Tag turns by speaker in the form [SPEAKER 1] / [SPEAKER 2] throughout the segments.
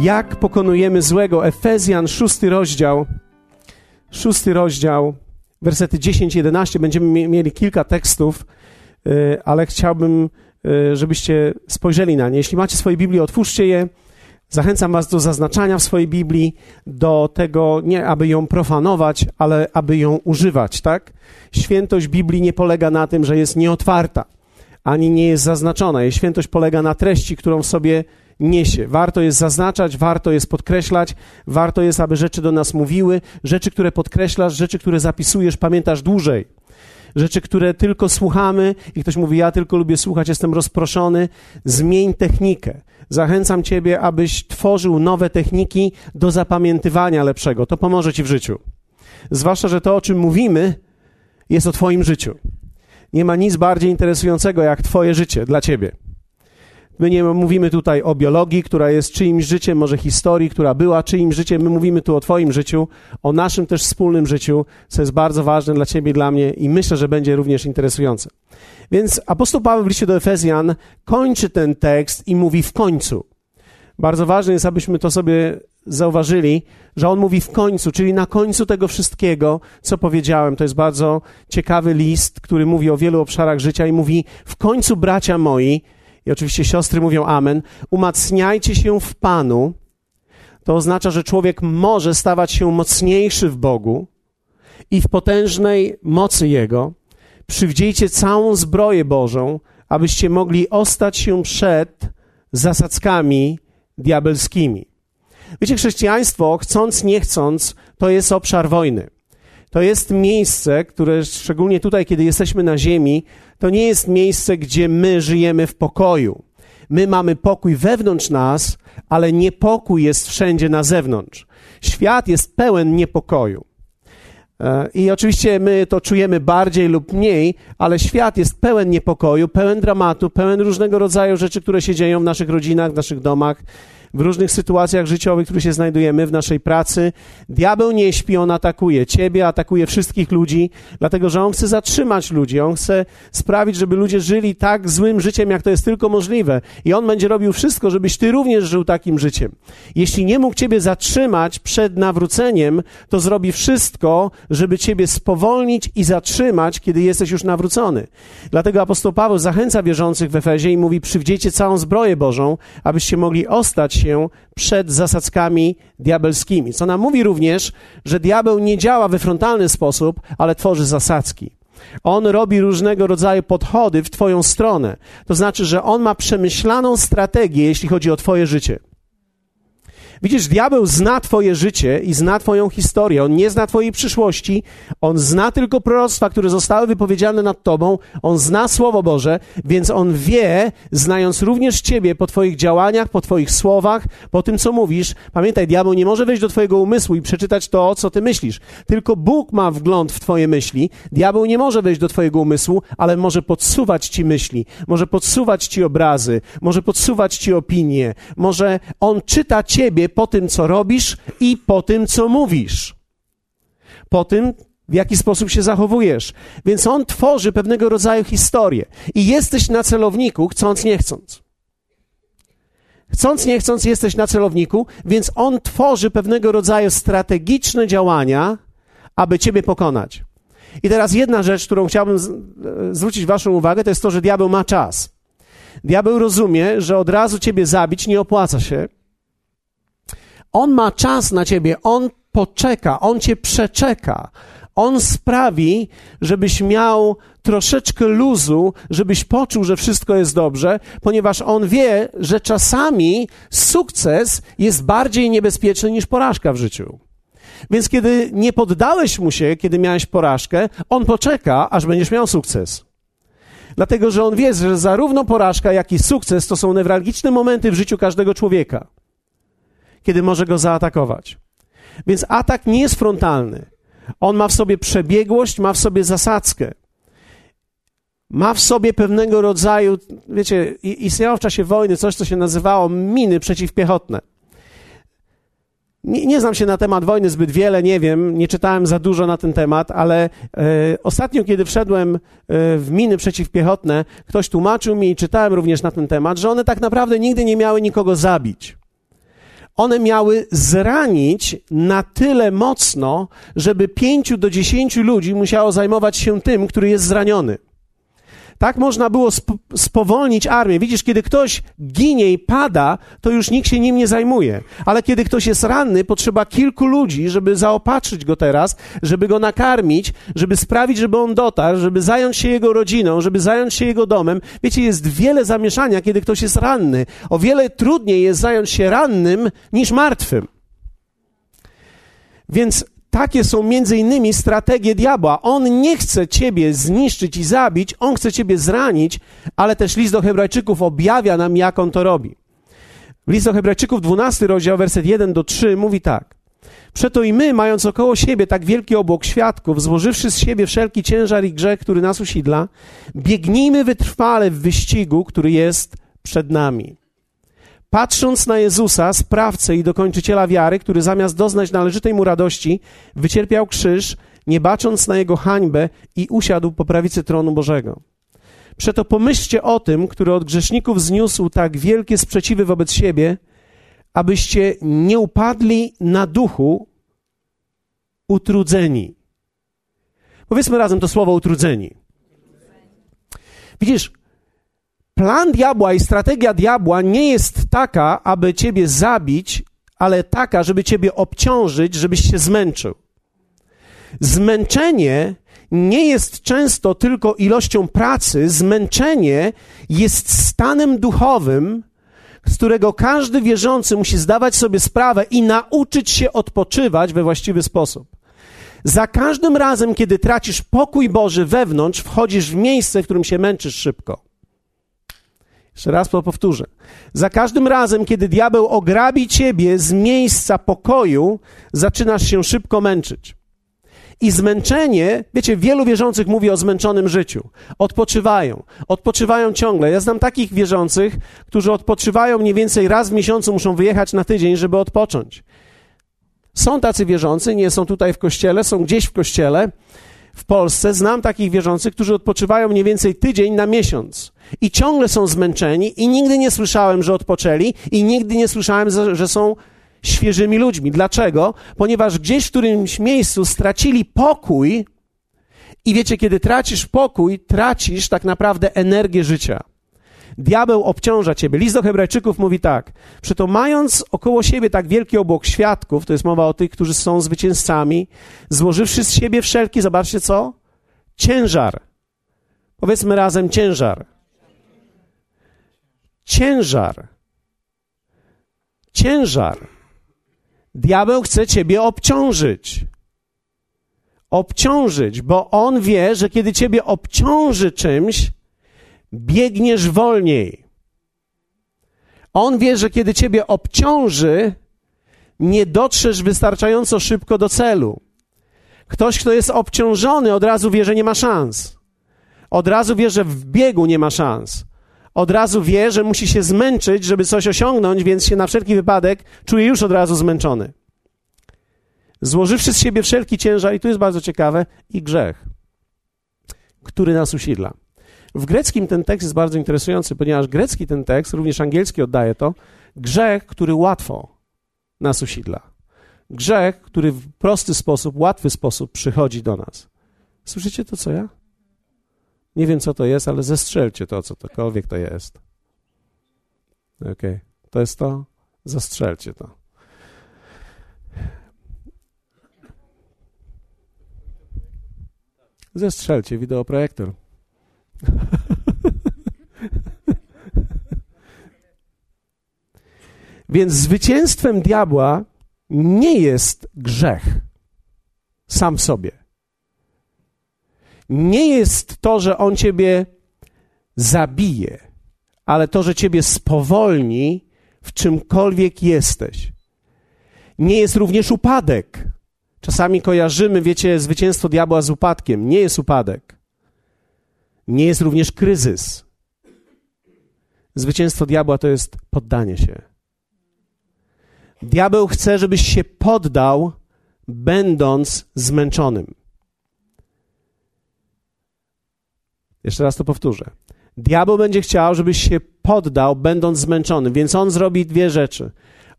[SPEAKER 1] jak pokonujemy złego. Efezjan, szósty rozdział, szósty rozdział, wersety 10-11. Będziemy mieli kilka tekstów, y, ale chciałbym, y, żebyście spojrzeli na nie. Jeśli macie swoje Biblię, otwórzcie je. Zachęcam Was do zaznaczania w swojej Biblii, do tego nie aby ją profanować, ale aby ją używać, tak? Świętość Biblii nie polega na tym, że jest nieotwarta, ani nie jest zaznaczona. Jej świętość polega na treści, którą w sobie niesie. Warto jest zaznaczać, warto jest podkreślać, warto jest, aby rzeczy do nas mówiły, rzeczy, które podkreślasz, rzeczy, które zapisujesz, pamiętasz dłużej. Rzeczy, które tylko słuchamy i ktoś mówi, ja tylko lubię słuchać, jestem rozproszony. Zmień technikę. Zachęcam Ciebie, abyś tworzył nowe techniki do zapamiętywania lepszego. To pomoże Ci w życiu. Zwłaszcza, że to, o czym mówimy, jest o Twoim życiu. Nie ma nic bardziej interesującego jak Twoje życie dla Ciebie. My nie mówimy tutaj o biologii, która jest czyimś życiem, może historii, która była czyimś życiem. My mówimy tu o Twoim życiu, o naszym też wspólnym życiu, co jest bardzo ważne dla Ciebie i dla mnie i myślę, że będzie również interesujące. Więc apostoł Paweł w liście do Efezjan kończy ten tekst i mówi w końcu. Bardzo ważne jest, abyśmy to sobie zauważyli, że on mówi w końcu, czyli na końcu tego wszystkiego, co powiedziałem. To jest bardzo ciekawy list, który mówi o wielu obszarach życia i mówi: W końcu, bracia moi, i oczywiście siostry mówią amen, umacniajcie się w Panu. To oznacza, że człowiek może stawać się mocniejszy w Bogu i w potężnej mocy Jego. Przywdziejcie całą zbroję Bożą, abyście mogli ostać się przed zasadzkami diabelskimi. Wiecie, chrześcijaństwo, chcąc, nie chcąc, to jest obszar wojny. To jest miejsce, które szczególnie tutaj, kiedy jesteśmy na ziemi, to nie jest miejsce, gdzie my żyjemy w pokoju. My mamy pokój wewnątrz nas, ale niepokój jest wszędzie na zewnątrz. Świat jest pełen niepokoju. E, I oczywiście my to czujemy bardziej lub mniej, ale świat jest pełen niepokoju, pełen dramatu, pełen różnego rodzaju rzeczy, które się dzieją w naszych rodzinach, w naszych domach w różnych sytuacjach życiowych, w których się znajdujemy, w naszej pracy. Diabeł nie śpi, on atakuje ciebie, atakuje wszystkich ludzi, dlatego że on chce zatrzymać ludzi, on chce sprawić, żeby ludzie żyli tak złym życiem, jak to jest tylko możliwe. I on będzie robił wszystko, żebyś ty również żył takim życiem. Jeśli nie mógł ciebie zatrzymać przed nawróceniem, to zrobi wszystko, żeby ciebie spowolnić i zatrzymać, kiedy jesteś już nawrócony. Dlatego apostoł Paweł zachęca wierzących w Efezie i mówi: Przywdziejcie całą zbroję Bożą, abyście mogli ostać się przed zasadzkami diabelskimi. Co nam mówi również, że diabeł nie działa we frontalny sposób, ale tworzy zasadzki. On robi różnego rodzaju podchody w Twoją stronę. To znaczy, że on ma przemyślaną strategię, jeśli chodzi o Twoje życie. Widzisz, diabeł zna Twoje życie i zna Twoją historię. On nie zna Twojej przyszłości. On zna tylko proroctwa, które zostały wypowiedziane nad Tobą. On zna Słowo Boże, więc on wie, znając również Ciebie po Twoich działaniach, po Twoich słowach, po tym, co mówisz. Pamiętaj, diabeł nie może wejść do Twojego umysłu i przeczytać to, co Ty myślisz. Tylko Bóg ma wgląd w Twoje myśli. Diabeł nie może wejść do Twojego umysłu, ale może podsuwać Ci myśli, może podsuwać Ci obrazy, może podsuwać Ci opinie, może on czyta Ciebie po tym, co robisz i po tym, co mówisz. Po tym, w jaki sposób się zachowujesz. Więc on tworzy pewnego rodzaju historię. I jesteś na celowniku, chcąc, nie chcąc. Chcąc, nie chcąc, jesteś na celowniku, więc on tworzy pewnego rodzaju strategiczne działania, aby ciebie pokonać. I teraz jedna rzecz, którą chciałbym zwrócić Waszą uwagę, to jest to, że diabeł ma czas. Diabeł rozumie, że od razu ciebie zabić nie opłaca się on ma czas na ciebie, on poczeka, on cię przeczeka. On sprawi, żebyś miał troszeczkę luzu, żebyś poczuł, że wszystko jest dobrze, ponieważ on wie, że czasami sukces jest bardziej niebezpieczny niż porażka w życiu. Więc kiedy nie poddałeś mu się, kiedy miałeś porażkę, on poczeka, aż będziesz miał sukces. Dlatego, że on wie, że zarówno porażka, jak i sukces to są newralgiczne momenty w życiu każdego człowieka kiedy może go zaatakować. Więc atak nie jest frontalny. On ma w sobie przebiegłość, ma w sobie zasadzkę. Ma w sobie pewnego rodzaju, wiecie, istniało w czasie wojny coś, co się nazywało miny przeciwpiechotne. Nie, nie, znam się na temat wojny zbyt wiele, nie wiem, nie czytałem za dużo na ten temat, ale e, ostatnio, kiedy wszedłem e, w miny przeciwpiechotne, ktoś tłumaczył mi i czytałem również na ten temat, że one tak naprawdę nigdy nie miały nikogo zabić. One miały zranić na tyle mocno, żeby pięciu do dziesięciu ludzi musiało zajmować się tym, który jest zraniony. Tak można było sp spowolnić armię. Widzisz, kiedy ktoś ginie i pada, to już nikt się nim nie zajmuje. Ale kiedy ktoś jest ranny, potrzeba kilku ludzi, żeby zaopatrzyć go teraz, żeby go nakarmić, żeby sprawić, żeby on dotarł, żeby zająć się jego rodziną, żeby zająć się jego domem. Wiecie, jest wiele zamieszania, kiedy ktoś jest ranny. O wiele trudniej jest zająć się rannym niż martwym. Więc takie są między innymi strategie diabła. On nie chce ciebie zniszczyć i zabić, on chce ciebie zranić, ale też list do Hebrajczyków objawia nam, jak on to robi. List do Hebrajczyków, 12 rozdział, werset 1 do 3 mówi tak. Przeto i my, mając około siebie tak wielki obłok świadków, złożywszy z siebie wszelki ciężar i grzech, który nas usidla, biegnijmy wytrwale w wyścigu, który jest przed nami. Patrząc na Jezusa, sprawcę i dokończyciela wiary, który zamiast doznać należytej mu radości, wycierpiał krzyż, nie bacząc na jego hańbę i usiadł po prawicy tronu Bożego. Przeto pomyślcie o tym, który od grzeszników zniósł tak wielkie sprzeciwy wobec siebie, abyście nie upadli na duchu utrudzeni. Powiedzmy razem to słowo utrudzeni. Widzisz, plan diabła i strategia diabła nie jest taka, aby ciebie zabić, ale taka, żeby ciebie obciążyć, żebyś się zmęczył. Zmęczenie nie jest często tylko ilością pracy, zmęczenie jest stanem duchowym, z którego każdy wierzący musi zdawać sobie sprawę i nauczyć się odpoczywać we właściwy sposób. Za każdym razem, kiedy tracisz pokój Boży wewnątrz, wchodzisz w miejsce, w którym się męczysz szybko. Jeszcze raz to powtórzę. Za każdym razem, kiedy diabeł ograbi ciebie z miejsca pokoju, zaczynasz się szybko męczyć. I zmęczenie, wiecie, wielu wierzących mówi o zmęczonym życiu. Odpoczywają. Odpoczywają ciągle. Ja znam takich wierzących, którzy odpoczywają mniej więcej raz w miesiącu, muszą wyjechać na tydzień, żeby odpocząć. Są tacy wierzący, nie są tutaj w kościele, są gdzieś w kościele. W Polsce znam takich wierzących, którzy odpoczywają mniej więcej tydzień na miesiąc i ciągle są zmęczeni i nigdy nie słyszałem, że odpoczęli i nigdy nie słyszałem, że są świeżymi ludźmi. Dlaczego? Ponieważ gdzieś w którymś miejscu stracili pokój i wiecie, kiedy tracisz pokój, tracisz tak naprawdę energię życia. Diabeł obciąża ciebie. List do Hebrajczyków mówi tak: Przeto mając około siebie tak wielki obłok świadków, to jest mowa o tych, którzy są zwycięzcami, złożywszy z siebie wszelki, zobaczcie co? Ciężar. Powiedzmy razem ciężar. Ciężar. Ciężar. Diabeł chce ciebie obciążyć. Obciążyć, bo on wie, że kiedy ciebie obciąży czymś, biegniesz wolniej. On wie, że kiedy ciebie obciąży, nie dotrzesz wystarczająco szybko do celu. Ktoś, kto jest obciążony, od razu wie, że nie ma szans. Od razu wie, że w biegu nie ma szans. Od razu wie, że musi się zmęczyć, żeby coś osiągnąć, więc się na wszelki wypadek czuje już od razu zmęczony. Złożywszy z siebie wszelki ciężar, i tu jest bardzo ciekawe, i grzech, który nas usidla. W greckim ten tekst jest bardzo interesujący, ponieważ grecki ten tekst, również angielski oddaje to, grzech, który łatwo nas usidla. Grzech, który w prosty sposób, łatwy sposób przychodzi do nas. Słyszycie to, co ja? Nie wiem, co to jest, ale zestrzelcie to, co tokolwiek to jest. Okej, okay. to jest to? Zastrzelcie to. Zestrzelcie wideoprojektor. Więc zwycięstwem diabła nie jest grzech sam w sobie. Nie jest to, że on ciebie zabije, ale to, że ciebie spowolni w czymkolwiek jesteś. Nie jest również upadek. Czasami kojarzymy, wiecie, zwycięstwo diabła z upadkiem. Nie jest upadek. Nie jest również kryzys. Zwycięstwo diabła to jest poddanie się. Diabeł chce, żebyś się poddał, będąc zmęczonym. Jeszcze raz to powtórzę. Diabeł będzie chciał, żebyś się poddał, będąc zmęczony, więc on zrobi dwie rzeczy.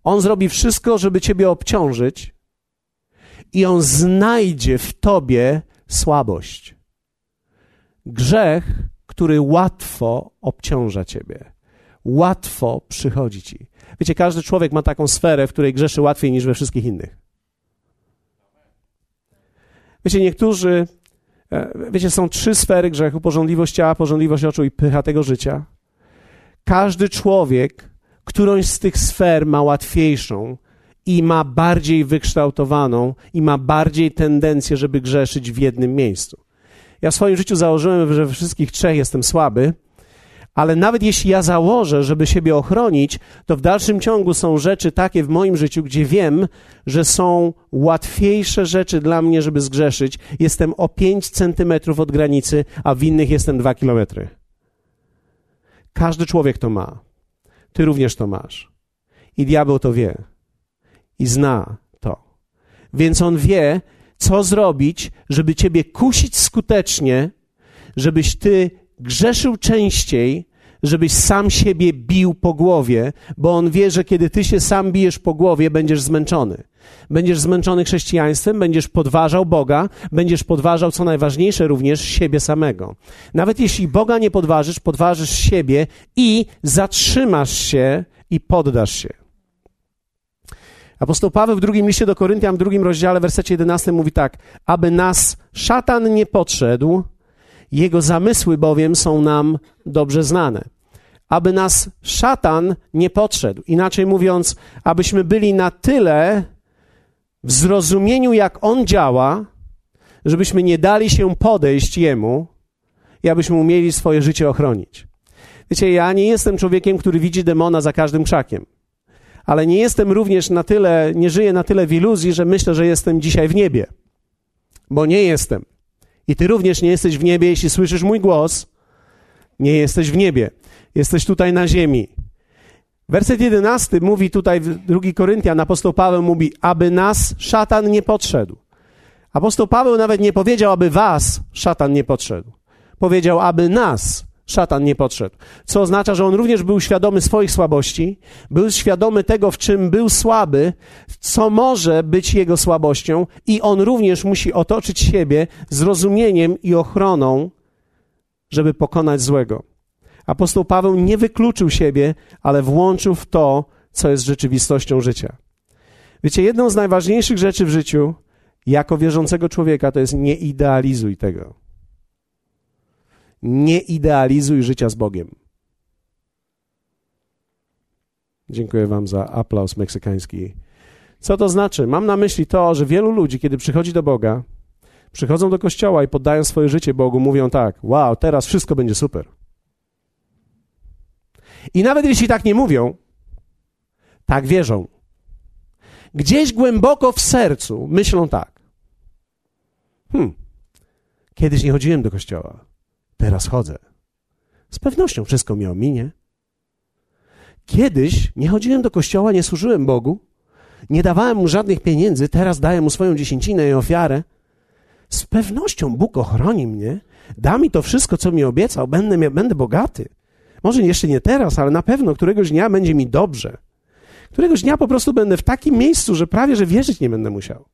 [SPEAKER 1] On zrobi wszystko, żeby ciebie obciążyć, i on znajdzie w tobie słabość. Grzech, który łatwo obciąża ciebie, łatwo przychodzi ci. Wiecie, każdy człowiek ma taką sferę, w której grzeszy łatwiej niż we wszystkich innych. Wiecie, niektórzy, wiecie, są trzy sfery grzechu: porządliwość ciała, porządliwość oczu i pycha tego życia. Każdy człowiek którąś z tych sfer ma łatwiejszą i ma bardziej wykształtowaną i ma bardziej tendencję, żeby grzeszyć w jednym miejscu. Ja w swoim życiu założyłem, że we wszystkich trzech jestem słaby, ale nawet jeśli ja założę, żeby siebie ochronić, to w dalszym ciągu są rzeczy takie w moim życiu, gdzie wiem, że są łatwiejsze rzeczy dla mnie, żeby zgrzeszyć. Jestem o 5 centymetrów od granicy, a w innych jestem 2 kilometry. Każdy człowiek to ma. Ty również to masz. I diabeł to wie. I zna to. Więc on wie, co zrobić, żeby ciebie kusić skutecznie, żebyś ty grzeszył częściej, żebyś sam siebie bił po głowie, bo on wie, że kiedy ty się sam bijesz po głowie, będziesz zmęczony. Będziesz zmęczony chrześcijaństwem, będziesz podważał Boga, będziesz podważał, co najważniejsze, również siebie samego. Nawet jeśli Boga nie podważysz, podważysz siebie i zatrzymasz się i poddasz się. Apostoł Paweł w drugim liście do Koryntian, w drugim rozdziale, w wersecie 11 mówi tak, aby nas szatan nie podszedł, jego zamysły bowiem są nam dobrze znane. Aby nas szatan nie podszedł, inaczej mówiąc, abyśmy byli na tyle w zrozumieniu, jak on działa, żebyśmy nie dali się podejść jemu i abyśmy umieli swoje życie ochronić. Wiecie, ja nie jestem człowiekiem, który widzi demona za każdym krzakiem, ale nie jestem również na tyle, nie żyję na tyle w iluzji, że myślę, że jestem dzisiaj w niebie, bo nie jestem. I ty również nie jesteś w niebie, jeśli słyszysz mój głos, nie jesteś w niebie. Jesteś tutaj na ziemi. Werset jedenasty mówi tutaj, drugi Koryntian, apostoł Paweł mówi, aby nas szatan nie podszedł. Apostoł Paweł nawet nie powiedział, aby was szatan nie podszedł. Powiedział, aby nas szatan nie podszedł. Co oznacza, że on również był świadomy swoich słabości, był świadomy tego, w czym był słaby, co może być jego słabością, i on również musi otoczyć siebie zrozumieniem i ochroną, żeby pokonać złego. Apostoł Paweł nie wykluczył siebie, ale włączył w to, co jest rzeczywistością życia. Wiecie, jedną z najważniejszych rzeczy w życiu, jako wierzącego człowieka, to jest nie idealizuj tego. Nie idealizuj życia z Bogiem. Dziękuję Wam za aplauz meksykański. Co to znaczy? Mam na myśli to, że wielu ludzi, kiedy przychodzi do Boga, przychodzą do kościoła i poddają swoje życie Bogu, mówią tak: Wow, teraz wszystko będzie super. I nawet jeśli tak nie mówią, tak wierzą. Gdzieś głęboko w sercu myślą tak. Hmm, kiedyś nie chodziłem do kościoła, teraz chodzę. Z pewnością wszystko mi ominie. Kiedyś nie chodziłem do kościoła, nie służyłem Bogu, nie dawałem mu żadnych pieniędzy, teraz daję mu swoją dziesięcinę i ofiarę. Z pewnością Bóg ochroni mnie, da mi to wszystko, co mi obiecał, będę, będę bogaty. Może jeszcze nie teraz, ale na pewno któregoś dnia będzie mi dobrze. Któregoś dnia po prostu będę w takim miejscu, że prawie że wierzyć nie będę musiał.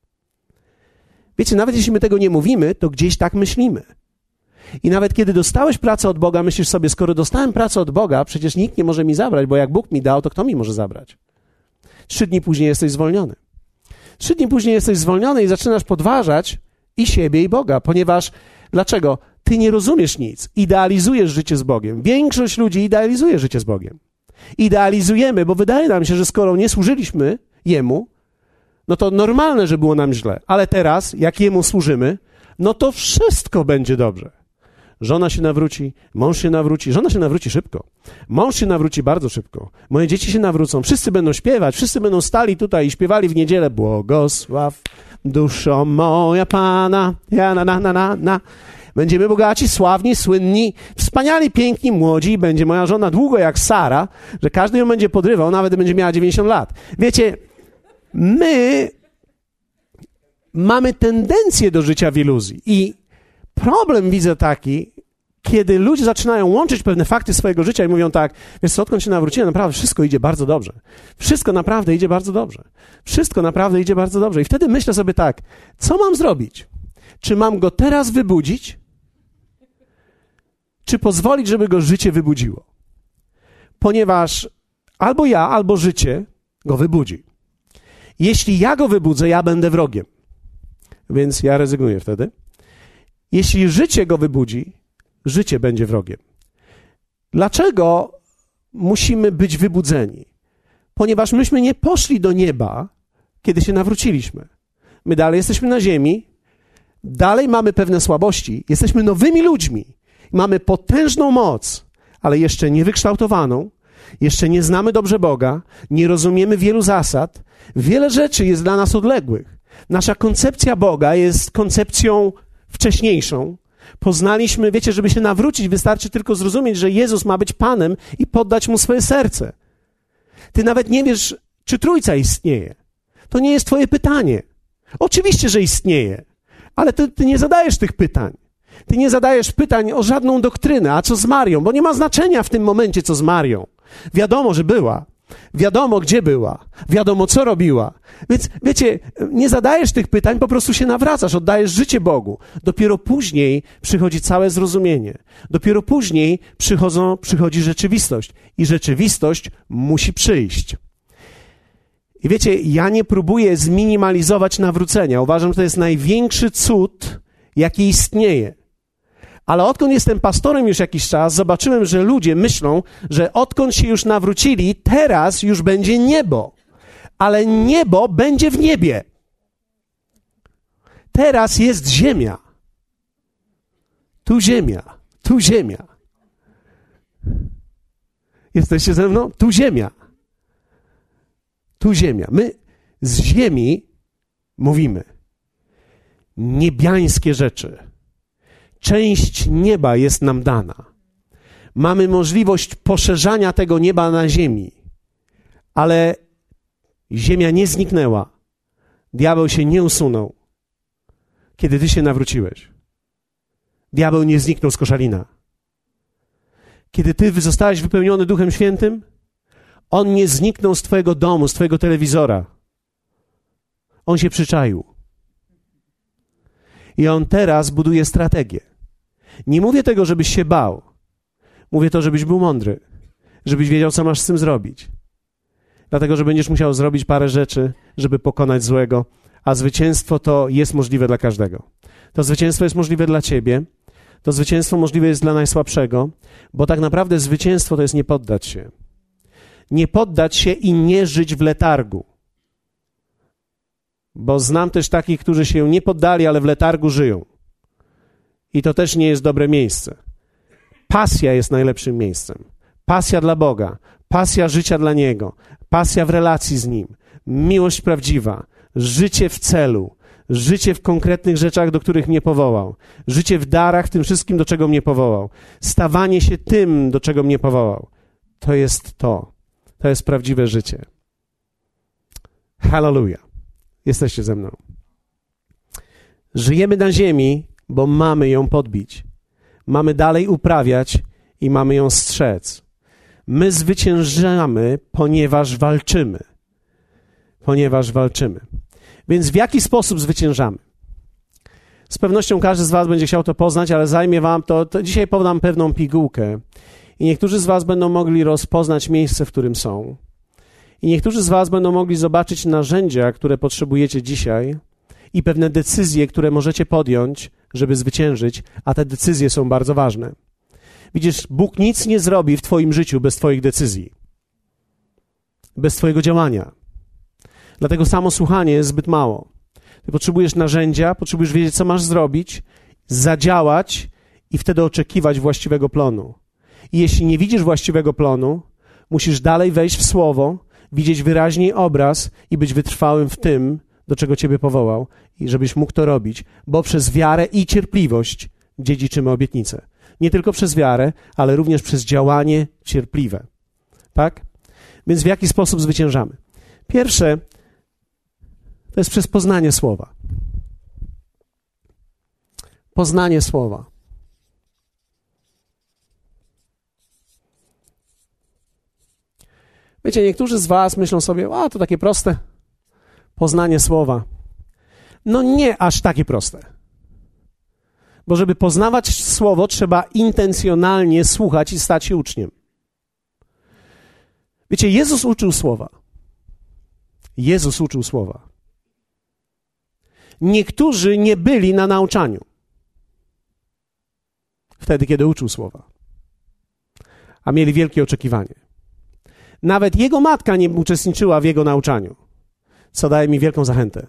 [SPEAKER 1] Wiecie, nawet jeśli my tego nie mówimy, to gdzieś tak myślimy. I nawet kiedy dostałeś pracę od Boga, myślisz sobie, skoro dostałem pracę od Boga, przecież nikt nie może mi zabrać, bo jak Bóg mi dał, to kto mi może zabrać? Trzy dni później jesteś zwolniony. Trzy dni później jesteś zwolniony i zaczynasz podważać i siebie, i Boga, ponieważ dlaczego? Ty nie rozumiesz nic. Idealizujesz życie z Bogiem. Większość ludzi idealizuje życie z Bogiem. Idealizujemy, bo wydaje nam się, że skoro nie służyliśmy Jemu, no to normalne, że było nam źle. Ale teraz, jak Jemu służymy, no to wszystko będzie dobrze. Żona się nawróci, mąż się nawróci, żona się nawróci szybko. Mąż się nawróci bardzo szybko. Moje dzieci się nawrócą, wszyscy będą śpiewać, wszyscy będą stali tutaj i śpiewali w niedzielę Błogosław duszo moja Pana, ja na na na na na. Będziemy bogaci, sławni, słynni, wspaniali, piękni, młodzi. Będzie moja żona długo jak Sara, że każdy ją będzie podrywał, nawet będzie miała 90 lat. Wiecie, my mamy tendencję do życia w iluzji i problem widzę taki, kiedy ludzie zaczynają łączyć pewne fakty swojego życia i mówią tak, wiesz co, odkąd się nawróciłem, naprawdę wszystko idzie bardzo dobrze. Wszystko naprawdę idzie bardzo dobrze. Wszystko naprawdę idzie bardzo dobrze. I wtedy myślę sobie tak, co mam zrobić? Czy mam go teraz wybudzić? Czy pozwolić, żeby go życie wybudziło? Ponieważ albo ja, albo życie go wybudzi. Jeśli ja go wybudzę, ja będę wrogiem. Więc ja rezygnuję wtedy. Jeśli życie go wybudzi, życie będzie wrogiem. Dlaczego musimy być wybudzeni? Ponieważ myśmy nie poszli do nieba, kiedy się nawróciliśmy. My dalej jesteśmy na ziemi, dalej mamy pewne słabości, jesteśmy nowymi ludźmi, mamy potężną moc, ale jeszcze nie wykształtowaną, jeszcze nie znamy dobrze Boga, nie rozumiemy wielu zasad, wiele rzeczy jest dla nas odległych. Nasza koncepcja Boga jest koncepcją wcześniejszą. Poznaliśmy, wiecie, żeby się nawrócić, wystarczy tylko zrozumieć, że Jezus ma być Panem i poddać Mu swoje serce. Ty nawet nie wiesz, czy Trójca istnieje. To nie jest Twoje pytanie. Oczywiście, że istnieje, ale ty, ty nie zadajesz tych pytań. Ty nie zadajesz pytań o żadną doktrynę, a co z Marią, bo nie ma znaczenia w tym momencie, co z Marią. Wiadomo, że była. Wiadomo, gdzie była. Wiadomo, co robiła. Więc wiecie, nie zadajesz tych pytań, po prostu się nawracasz, oddajesz życie Bogu. Dopiero później przychodzi całe zrozumienie. Dopiero później przychodzą, przychodzi rzeczywistość. I rzeczywistość musi przyjść. I wiecie, ja nie próbuję zminimalizować nawrócenia. Uważam, że to jest największy cud, jaki istnieje. Ale odkąd jestem pastorem już jakiś czas, zobaczyłem, że ludzie myślą, że odkąd się już nawrócili, teraz już będzie niebo. Ale niebo będzie w niebie. Teraz jest ziemia. Tu ziemia, tu ziemia. Jesteście ze mną? Tu ziemia. Tu ziemia. My z ziemi mówimy niebiańskie rzeczy część nieba jest nam dana. Mamy możliwość poszerzania tego nieba na ziemi, ale ziemia nie zniknęła. Diabeł się nie usunął, kiedy ty się nawróciłeś. Diabeł nie zniknął z koszalina. Kiedy ty zostałeś wypełniony Duchem Świętym, on nie zniknął z twojego domu, z twojego telewizora. On się przyczaił. I on teraz buduje strategię. Nie mówię tego, żebyś się bał. Mówię to, żebyś był mądry, żebyś wiedział, co masz z tym zrobić. Dlatego, że będziesz musiał zrobić parę rzeczy, żeby pokonać złego, a zwycięstwo to jest możliwe dla każdego. To zwycięstwo jest możliwe dla ciebie, to zwycięstwo możliwe jest dla najsłabszego, bo tak naprawdę zwycięstwo to jest nie poddać się. Nie poddać się i nie żyć w letargu. Bo znam też takich, którzy się nie poddali, ale w letargu żyją. I to też nie jest dobre miejsce. Pasja jest najlepszym miejscem. Pasja dla Boga, pasja życia dla Niego, pasja w relacji z Nim, miłość prawdziwa, życie w celu, życie w konkretnych rzeczach, do których mnie powołał, życie w darach, tym wszystkim, do czego mnie powołał, stawanie się tym, do czego mnie powołał. To jest to. To jest prawdziwe życie. Hallelujah. Jesteście ze mną. Żyjemy na ziemi, bo mamy ją podbić. Mamy dalej uprawiać i mamy ją strzec. My zwyciężamy, ponieważ walczymy. Ponieważ walczymy. Więc w jaki sposób zwyciężamy? Z pewnością każdy z Was będzie chciał to poznać, ale zajmie Wam to, to dzisiaj podam pewną pigułkę. I niektórzy z Was będą mogli rozpoznać miejsce, w którym są. I niektórzy z Was będą mogli zobaczyć narzędzia, które potrzebujecie dzisiaj i pewne decyzje, które możecie podjąć, żeby zwyciężyć, a te decyzje są bardzo ważne. Widzisz, Bóg nic nie zrobi w Twoim życiu bez Twoich decyzji, bez Twojego działania. Dlatego samo słuchanie jest zbyt mało. Ty potrzebujesz narzędzia, potrzebujesz wiedzieć, co masz zrobić, zadziałać i wtedy oczekiwać właściwego planu. I jeśli nie widzisz właściwego planu, musisz dalej wejść w słowo, widzieć wyraźniej obraz i być wytrwałym w tym, do czego Ciebie powołał i żebyś mógł to robić, bo przez wiarę i cierpliwość dziedziczymy obietnicę. Nie tylko przez wiarę, ale również przez działanie cierpliwe. Tak? Więc w jaki sposób zwyciężamy? Pierwsze to jest przez poznanie słowa. Poznanie słowa. Wiecie, niektórzy z Was myślą sobie, a to takie proste. Poznanie słowa. No nie aż takie proste. Bo żeby poznawać słowo, trzeba intencjonalnie słuchać i stać się uczniem. Wiecie, Jezus uczył słowa. Jezus uczył słowa. Niektórzy nie byli na nauczaniu. Wtedy, kiedy uczył słowa. A mieli wielkie oczekiwanie. Nawet jego matka nie uczestniczyła w jego nauczaniu, co daje mi wielką zachętę.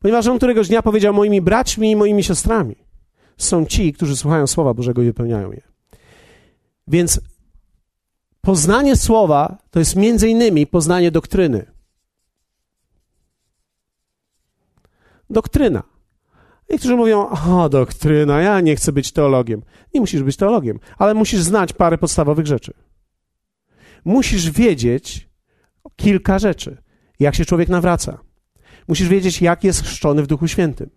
[SPEAKER 1] Ponieważ on któregoś dnia powiedział: Moimi braćmi i moimi siostrami są ci, którzy słuchają Słowa Bożego i wypełniają je. Więc poznanie Słowa to jest między innymi poznanie doktryny. Doktryna. Niektórzy mówią, o, doktryna, ja nie chcę być teologiem. Nie musisz być teologiem, ale musisz znać parę podstawowych rzeczy. Musisz wiedzieć kilka rzeczy. Jak się człowiek nawraca. Musisz wiedzieć, jak jest chrzczony w Duchu Świętym.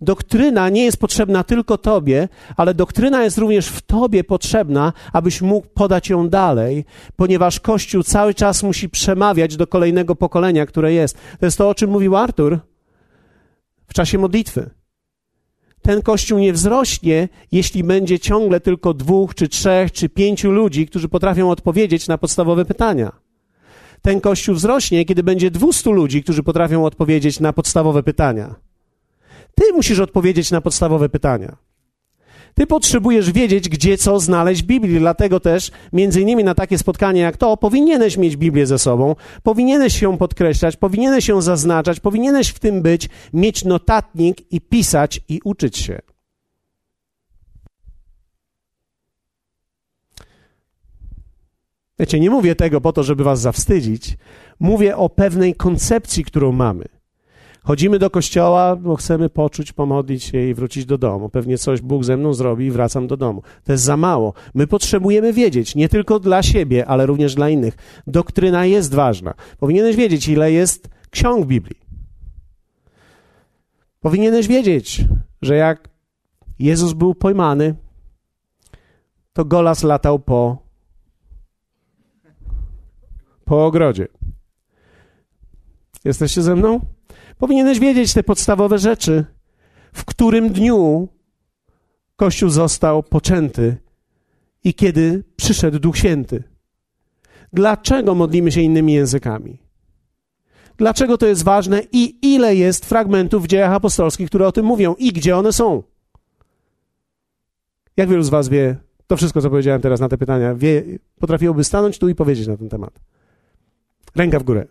[SPEAKER 1] Doktryna nie jest potrzebna tylko Tobie, ale doktryna jest również w Tobie potrzebna, abyś mógł podać ją dalej, ponieważ Kościół cały czas musi przemawiać do kolejnego pokolenia, które jest. To jest to, o czym mówił Artur w czasie modlitwy. Ten Kościół nie wzrośnie, jeśli będzie ciągle tylko dwóch, czy trzech, czy pięciu ludzi, którzy potrafią odpowiedzieć na podstawowe pytania ten kościół wzrośnie, kiedy będzie 200 ludzi, którzy potrafią odpowiedzieć na podstawowe pytania. Ty musisz odpowiedzieć na podstawowe pytania. Ty potrzebujesz wiedzieć, gdzie co znaleźć w Biblii, dlatego też, między innymi na takie spotkanie jak to, powinieneś mieć Biblię ze sobą, powinieneś ją podkreślać, powinieneś ją zaznaczać, powinieneś w tym być, mieć notatnik i pisać i uczyć się. Wiecie, nie mówię tego po to, żeby was zawstydzić. Mówię o pewnej koncepcji, którą mamy. Chodzimy do kościoła, bo chcemy poczuć, pomodlić się i wrócić do domu. Pewnie coś Bóg ze mną zrobi i wracam do domu. To jest za mało. My potrzebujemy wiedzieć, nie tylko dla siebie, ale również dla innych. Doktryna jest ważna. Powinieneś wiedzieć, ile jest ksiąg Biblii. Powinieneś wiedzieć, że jak Jezus był pojmany, to Golas latał po po ogrodzie. Jesteście ze mną? Powinieneś wiedzieć te podstawowe rzeczy, w którym dniu Kościół został poczęty i kiedy przyszedł Duch Święty. Dlaczego modlimy się innymi językami? Dlaczego to jest ważne i ile jest fragmentów w dziejach apostolskich, które o tym mówią i gdzie one są? Jak wielu z Was wie to wszystko, co powiedziałem teraz na te pytania, wie, potrafiłoby stanąć tu i powiedzieć na ten temat? Ręka w górę.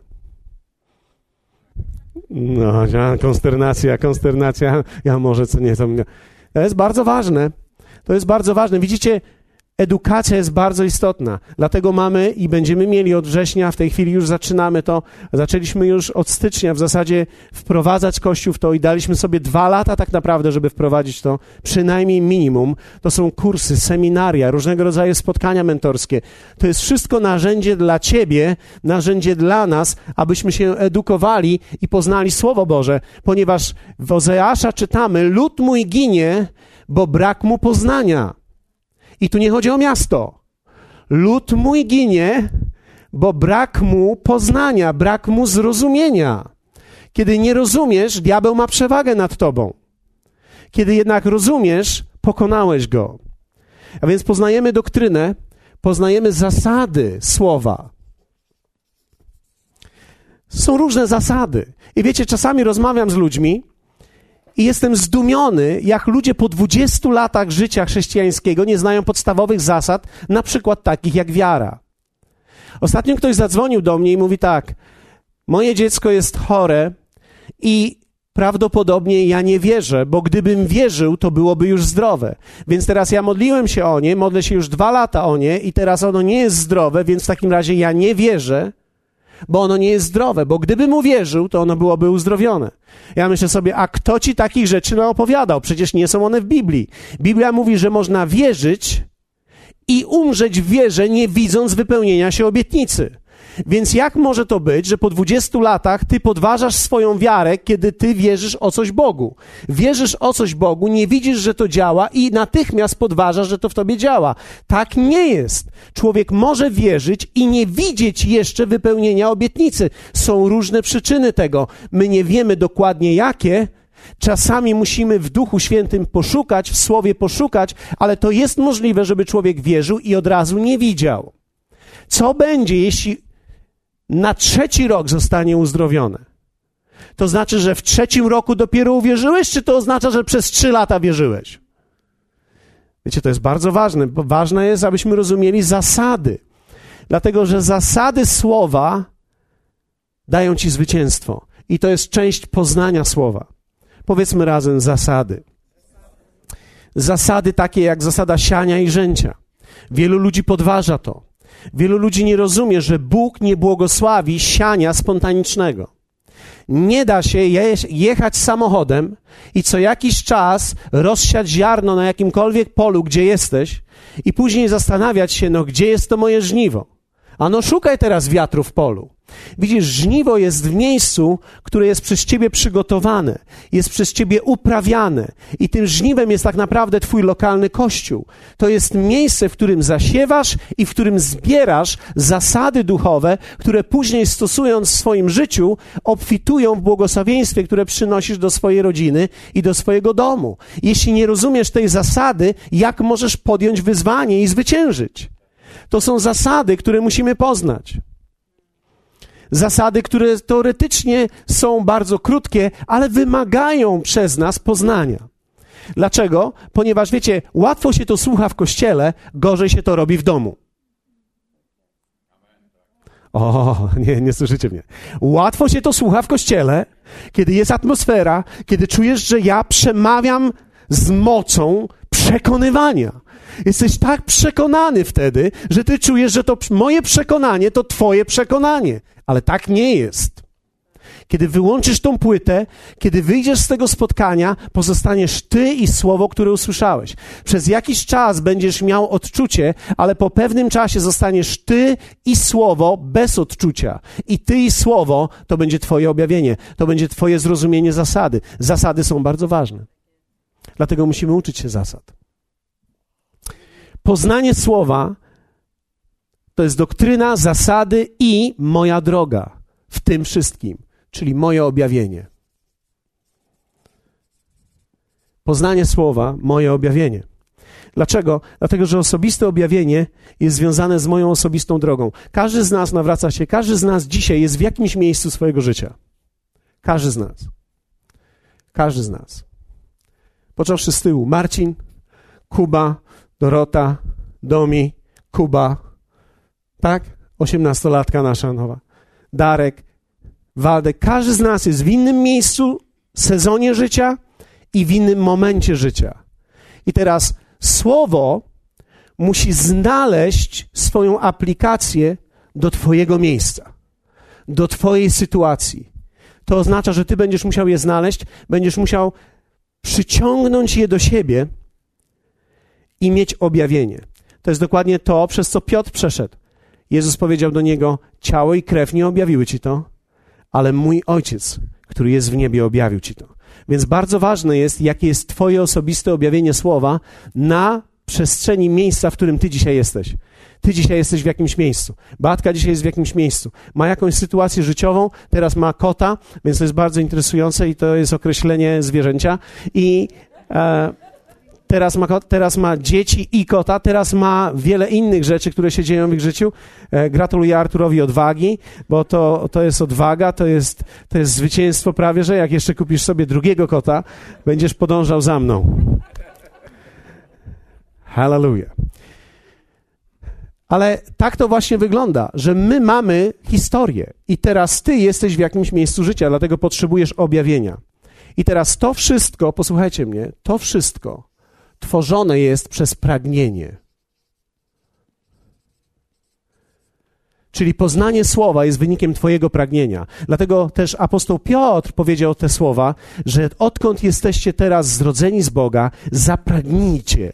[SPEAKER 1] No, konsternacja, konsternacja. Ja może co nie, to. To jest bardzo ważne. To jest bardzo ważne. Widzicie, Edukacja jest bardzo istotna, dlatego mamy i będziemy mieli od września, w tej chwili już zaczynamy to, zaczęliśmy już od stycznia w zasadzie wprowadzać Kościół w to i daliśmy sobie dwa lata tak naprawdę, żeby wprowadzić to, przynajmniej minimum. To są kursy, seminaria, różnego rodzaju spotkania mentorskie. To jest wszystko narzędzie dla Ciebie, narzędzie dla nas, abyśmy się edukowali i poznali Słowo Boże, ponieważ w Ozeasza czytamy, lud mój ginie, bo brak mu poznania. I tu nie chodzi o miasto. Lud mój ginie, bo brak mu poznania, brak mu zrozumienia. Kiedy nie rozumiesz, diabeł ma przewagę nad tobą. Kiedy jednak rozumiesz, pokonałeś go. A więc poznajemy doktrynę, poznajemy zasady słowa. Są różne zasady. I wiecie, czasami rozmawiam z ludźmi, i jestem zdumiony, jak ludzie po 20 latach życia chrześcijańskiego nie znają podstawowych zasad, na przykład takich jak wiara. Ostatnio ktoś zadzwonił do mnie i mówi tak: Moje dziecko jest chore i prawdopodobnie ja nie wierzę, bo gdybym wierzył, to byłoby już zdrowe. Więc teraz ja modliłem się o nie, modlę się już dwa lata o nie i teraz ono nie jest zdrowe, więc w takim razie ja nie wierzę, bo ono nie jest zdrowe, bo gdybym uwierzył, to ono byłoby uzdrowione. Ja myślę sobie, a kto ci takich rzeczy naopowiadał? Przecież nie są one w Biblii. Biblia mówi, że można wierzyć i umrzeć w wierze, nie widząc wypełnienia się obietnicy. Więc jak może to być, że po 20 latach ty podważasz swoją wiarę, kiedy ty wierzysz o coś Bogu? Wierzysz o coś Bogu, nie widzisz, że to działa i natychmiast podważasz, że to w tobie działa. Tak nie jest. Człowiek może wierzyć i nie widzieć jeszcze wypełnienia obietnicy. Są różne przyczyny tego. My nie wiemy dokładnie jakie, Czasami musimy w Duchu Świętym poszukać, w Słowie poszukać, ale to jest możliwe, żeby człowiek wierzył i od razu nie widział. Co będzie, jeśli na trzeci rok zostanie uzdrowione? To znaczy, że w trzecim roku dopiero uwierzyłeś, czy to oznacza, że przez trzy lata wierzyłeś? Wiecie, to jest bardzo ważne, ważne jest, abyśmy rozumieli zasady. Dlatego, że zasady słowa dają ci zwycięstwo. I to jest część poznania słowa. Powiedzmy razem zasady. Zasady takie jak zasada siania i rzęcia. Wielu ludzi podważa to. Wielu ludzi nie rozumie, że Bóg nie błogosławi siania spontanicznego. Nie da się je, jechać samochodem i co jakiś czas rozsiać ziarno na jakimkolwiek polu, gdzie jesteś, i później zastanawiać się, no gdzie jest to moje żniwo? Ano szukaj teraz wiatru w polu. Widzisz, żniwo jest w miejscu, które jest przez ciebie przygotowane, jest przez ciebie uprawiane. I tym żniwem jest tak naprawdę twój lokalny kościół. To jest miejsce, w którym zasiewasz i w którym zbierasz zasady duchowe, które później stosując w swoim życiu, obfitują w błogosławieństwie, które przynosisz do swojej rodziny i do swojego domu. Jeśli nie rozumiesz tej zasady, jak możesz podjąć wyzwanie i zwyciężyć? To są zasady, które musimy poznać. Zasady, które teoretycznie są bardzo krótkie, ale wymagają przez nas poznania. Dlaczego? Ponieważ wiecie, łatwo się to słucha w kościele, gorzej się to robi w domu. O, nie, nie słyszycie mnie. Łatwo się to słucha w kościele, kiedy jest atmosfera, kiedy czujesz, że ja przemawiam z mocą przekonywania. Jesteś tak przekonany wtedy, że ty czujesz, że to moje przekonanie to twoje przekonanie. Ale tak nie jest. Kiedy wyłączysz tą płytę, kiedy wyjdziesz z tego spotkania, pozostaniesz ty i słowo, które usłyszałeś. Przez jakiś czas będziesz miał odczucie, ale po pewnym czasie zostaniesz ty i słowo bez odczucia. I ty i słowo to będzie twoje objawienie, to będzie twoje zrozumienie zasady. Zasady są bardzo ważne. Dlatego musimy uczyć się zasad. Poznanie słowa to jest doktryna, zasady i moja droga w tym wszystkim, czyli moje objawienie. Poznanie słowa, moje objawienie. Dlaczego? Dlatego, że osobiste objawienie jest związane z moją osobistą drogą. Każdy z nas nawraca się, każdy z nas dzisiaj jest w jakimś miejscu swojego życia. Każdy z nas. Każdy z nas. Począwszy z tyłu. Marcin, Kuba, Dorota, Domi, Kuba, tak? Osiemnastolatka nasza nowa. Darek, Waldek. Każdy z nas jest w innym miejscu, sezonie życia i w innym momencie życia. I teraz słowo musi znaleźć swoją aplikację do Twojego miejsca, do Twojej sytuacji. To oznacza, że Ty będziesz musiał je znaleźć, będziesz musiał przyciągnąć je do siebie i mieć objawienie. To jest dokładnie to, przez co Piotr przeszedł. Jezus powiedział do niego: Ciało i krew nie objawiły ci to, ale mój ojciec, który jest w niebie, objawił ci to. Więc bardzo ważne jest, jakie jest Twoje osobiste objawienie słowa na przestrzeni miejsca, w którym Ty dzisiaj jesteś. Ty dzisiaj jesteś w jakimś miejscu. Batka dzisiaj jest w jakimś miejscu. Ma jakąś sytuację życiową, teraz ma kota, więc to jest bardzo interesujące i to jest określenie zwierzęcia. I. E, teraz ma, teraz ma dzieci i kota, teraz ma wiele innych rzeczy, które się dzieją w ich życiu. E, gratuluję Arturowi odwagi, bo to, to jest odwaga, to jest, to jest zwycięstwo prawie, że jak jeszcze kupisz sobie drugiego kota, będziesz podążał za mną. Hallelujah. Ale tak to właśnie wygląda, że my mamy historię i teraz ty jesteś w jakimś miejscu życia, dlatego potrzebujesz objawienia. I teraz to wszystko, posłuchajcie mnie, to wszystko tworzone jest przez pragnienie. Czyli poznanie słowa jest wynikiem Twojego pragnienia. Dlatego też apostoł Piotr powiedział te słowa, że odkąd jesteście teraz zrodzeni z Boga, zapragnijcie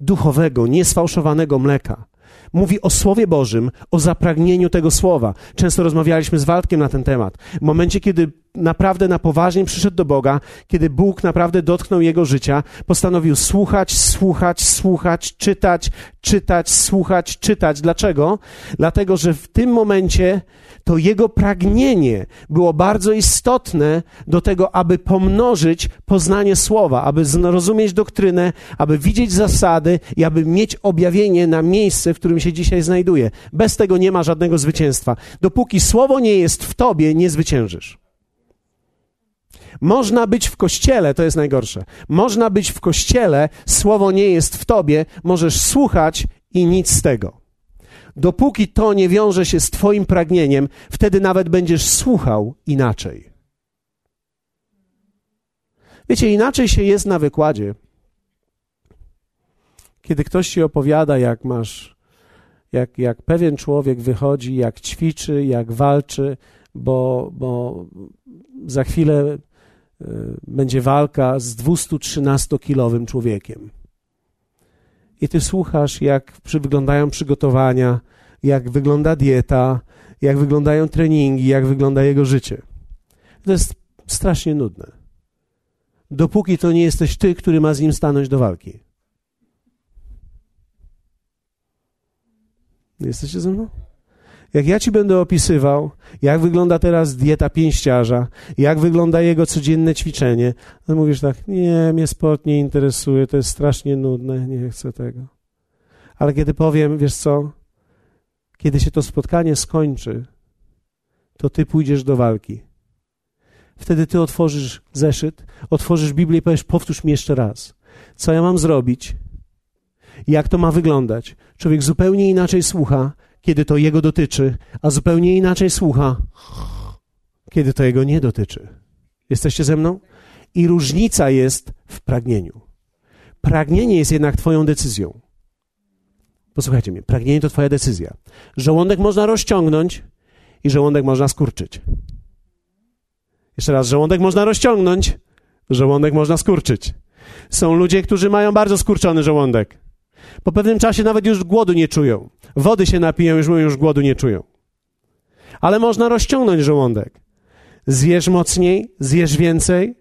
[SPEAKER 1] duchowego, niesfałszowanego mleka. mówi o Słowie Bożym, o zapragnieniu tego Słowa. Często rozmawialiśmy z Waldkiem na ten temat. W momencie, kiedy naprawdę na poważnie przyszedł do Boga, kiedy Bóg naprawdę dotknął jego życia, postanowił słuchać, słuchać, słuchać, czytać, czytać, słuchać, czytać. Dlaczego? Dlatego, że w tym momencie to jego pragnienie było bardzo istotne do tego, aby pomnożyć poznanie słowa, aby zrozumieć doktrynę, aby widzieć zasady i aby mieć objawienie na miejsce, w którym się dzisiaj znajduje. Bez tego nie ma żadnego zwycięstwa. Dopóki słowo nie jest w tobie, nie zwyciężysz. Można być w kościele, to jest najgorsze. Można być w kościele, słowo nie jest w tobie, możesz słuchać i nic z tego. Dopóki to nie wiąże się z Twoim pragnieniem, wtedy nawet będziesz słuchał inaczej. Wiecie, inaczej się jest na wykładzie. Kiedy ktoś ci opowiada, jak masz, jak, jak pewien człowiek wychodzi, jak ćwiczy, jak walczy, bo, bo za chwilę będzie walka z 213-kilowym człowiekiem i ty słuchasz, jak wyglądają przygotowania, jak wygląda dieta, jak wyglądają treningi, jak wygląda jego życie. To jest strasznie nudne. Dopóki to nie jesteś ty, który ma z nim stanąć do walki. Jesteście ze mną? Jak ja ci będę opisywał, jak wygląda teraz dieta pięściarza, jak wygląda jego codzienne ćwiczenie, to mówisz tak, nie, mnie sport nie interesuje, to jest strasznie nudne, nie chcę tego. Ale kiedy powiem, wiesz co, kiedy się to spotkanie skończy, to ty pójdziesz do walki. Wtedy ty otworzysz zeszyt, otworzysz Biblię i powiesz, powtórz mi jeszcze raz, co ja mam zrobić, jak to ma wyglądać. Człowiek zupełnie inaczej słucha, kiedy to jego dotyczy, a zupełnie inaczej słucha, kiedy to jego nie dotyczy. Jesteście ze mną? I różnica jest w pragnieniu. Pragnienie jest jednak Twoją decyzją. Posłuchajcie mnie, pragnienie to Twoja decyzja. Żołądek można rozciągnąć i żołądek można skurczyć. Jeszcze raz, żołądek można rozciągnąć, żołądek można skurczyć. Są ludzie, którzy mają bardzo skurczony żołądek. Po pewnym czasie nawet już głodu nie czują. Wody się napiją, już już głodu nie czują. Ale można rozciągnąć żołądek. Zjesz mocniej, zjesz więcej,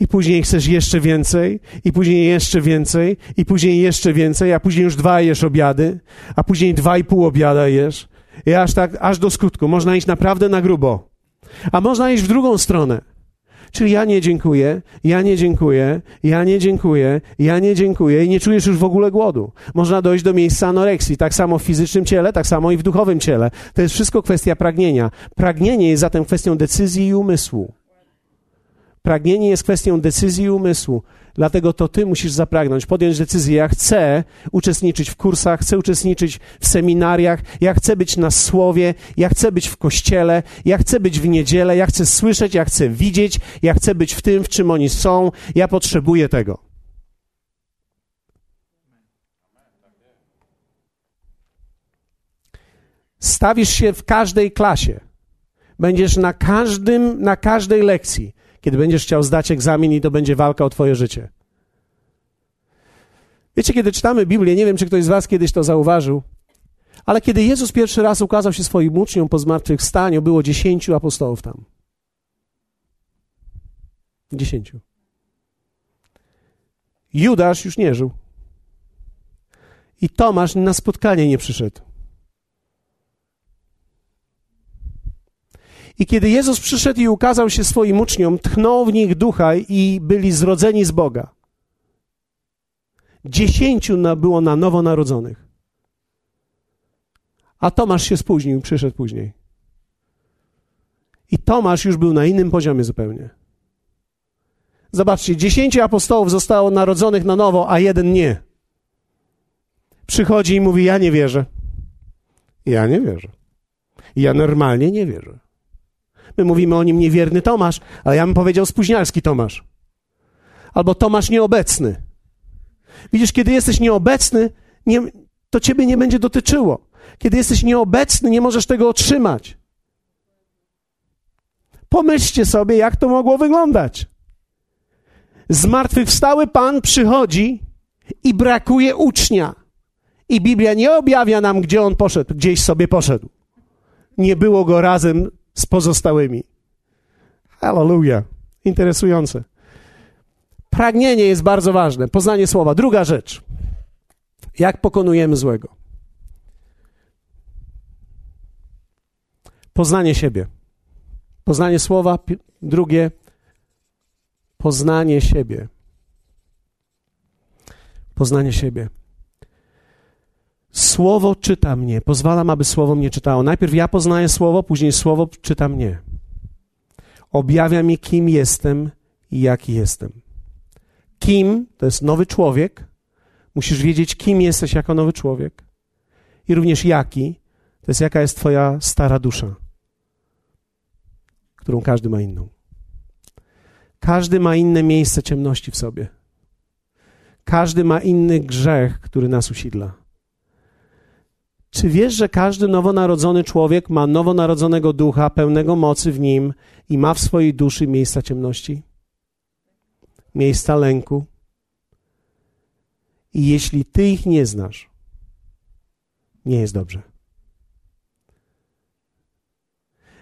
[SPEAKER 1] i później chcesz jeszcze więcej, i później jeszcze więcej, i później jeszcze więcej, a później już dwa jesz obiady, a później dwa i pół obiada jesz. I aż tak, aż do skutku. Można iść naprawdę na grubo. A można iść w drugą stronę. Czyli ja nie dziękuję, ja nie dziękuję, ja nie dziękuję, ja nie dziękuję i nie czujesz już w ogóle głodu. Można dojść do miejsca anoreksji, tak samo w fizycznym ciele, tak samo i w duchowym ciele. To jest wszystko kwestia pragnienia. Pragnienie jest zatem kwestią decyzji i umysłu. Pragnienie jest kwestią decyzji i umysłu. Dlatego to ty musisz zapragnąć, podjąć decyzję. Ja chcę uczestniczyć w kursach, chcę uczestniczyć w seminariach, ja chcę być na słowie, ja chcę być w kościele, ja chcę być w niedzielę, ja chcę słyszeć, ja chcę widzieć, ja chcę być w tym, w czym oni są. Ja potrzebuję tego. Stawisz się w każdej klasie. Będziesz na każdym, na każdej lekcji kiedy będziesz chciał zdać egzamin i to będzie walka o Twoje życie. Wiecie, kiedy czytamy Biblię, nie wiem, czy ktoś z Was kiedyś to zauważył, ale kiedy Jezus pierwszy raz ukazał się swoim uczniom po zmartwychwstaniu, było dziesięciu apostołów tam. Dziesięciu. Judasz już nie żył. I Tomasz na spotkanie nie przyszedł. I kiedy Jezus przyszedł i ukazał się swoim uczniom, tchnął w nich ducha i byli zrodzeni z Boga. Dziesięciu było na nowo narodzonych. A Tomasz się spóźnił, przyszedł później. I Tomasz już był na innym poziomie zupełnie. Zobaczcie, dziesięciu apostołów zostało narodzonych na nowo, a jeden nie. Przychodzi i mówi: Ja nie wierzę. Ja nie wierzę. Ja normalnie nie wierzę. My mówimy o nim niewierny Tomasz, ale ja bym powiedział spóźnialski Tomasz. Albo Tomasz nieobecny. Widzisz, kiedy jesteś nieobecny, nie, to ciebie nie będzie dotyczyło. Kiedy jesteś nieobecny, nie możesz tego otrzymać. Pomyślcie sobie, jak to mogło wyglądać. Zmartwychwstały Pan przychodzi i brakuje ucznia. I Biblia nie objawia nam, gdzie on poszedł, gdzieś sobie poszedł. Nie było go razem z pozostałymi. Hallelujah. Interesujące. Pragnienie jest bardzo ważne, poznanie słowa. Druga rzecz. Jak pokonujemy złego? Poznanie siebie. Poznanie słowa. Drugie, poznanie siebie. Poznanie siebie. Słowo czyta mnie. Pozwalam, aby słowo mnie czytało. Najpierw ja poznaję słowo, później słowo czyta mnie. Objawia mi, kim jestem i jaki jestem. Kim to jest nowy człowiek. Musisz wiedzieć, kim jesteś jako nowy człowiek. I również jaki to jest, jaka jest Twoja stara dusza, którą każdy ma inną. Każdy ma inne miejsce ciemności w sobie. Każdy ma inny grzech, który nas usidla. Czy wiesz, że każdy nowonarodzony człowiek ma nowonarodzonego ducha, pełnego mocy w nim i ma w swojej duszy miejsca ciemności? Miejsca lęku? I jeśli ty ich nie znasz, nie jest dobrze.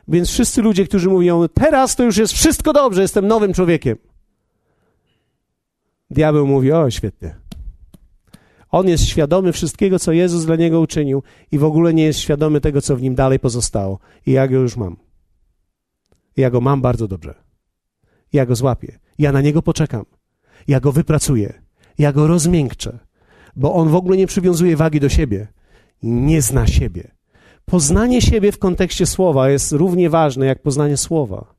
[SPEAKER 1] Więc wszyscy ludzie, którzy mówią, teraz to już jest wszystko dobrze, jestem nowym człowiekiem. Diabeł mówi, o świetnie. On jest świadomy wszystkiego, co Jezus dla niego uczynił i w ogóle nie jest świadomy tego, co w nim dalej pozostało. I ja go już mam. Ja go mam bardzo dobrze. Ja go złapię. Ja na niego poczekam. Ja go wypracuję. Ja go rozmiękczę. Bo on w ogóle nie przywiązuje wagi do siebie. Nie zna siebie. Poznanie siebie w kontekście słowa jest równie ważne jak poznanie słowa.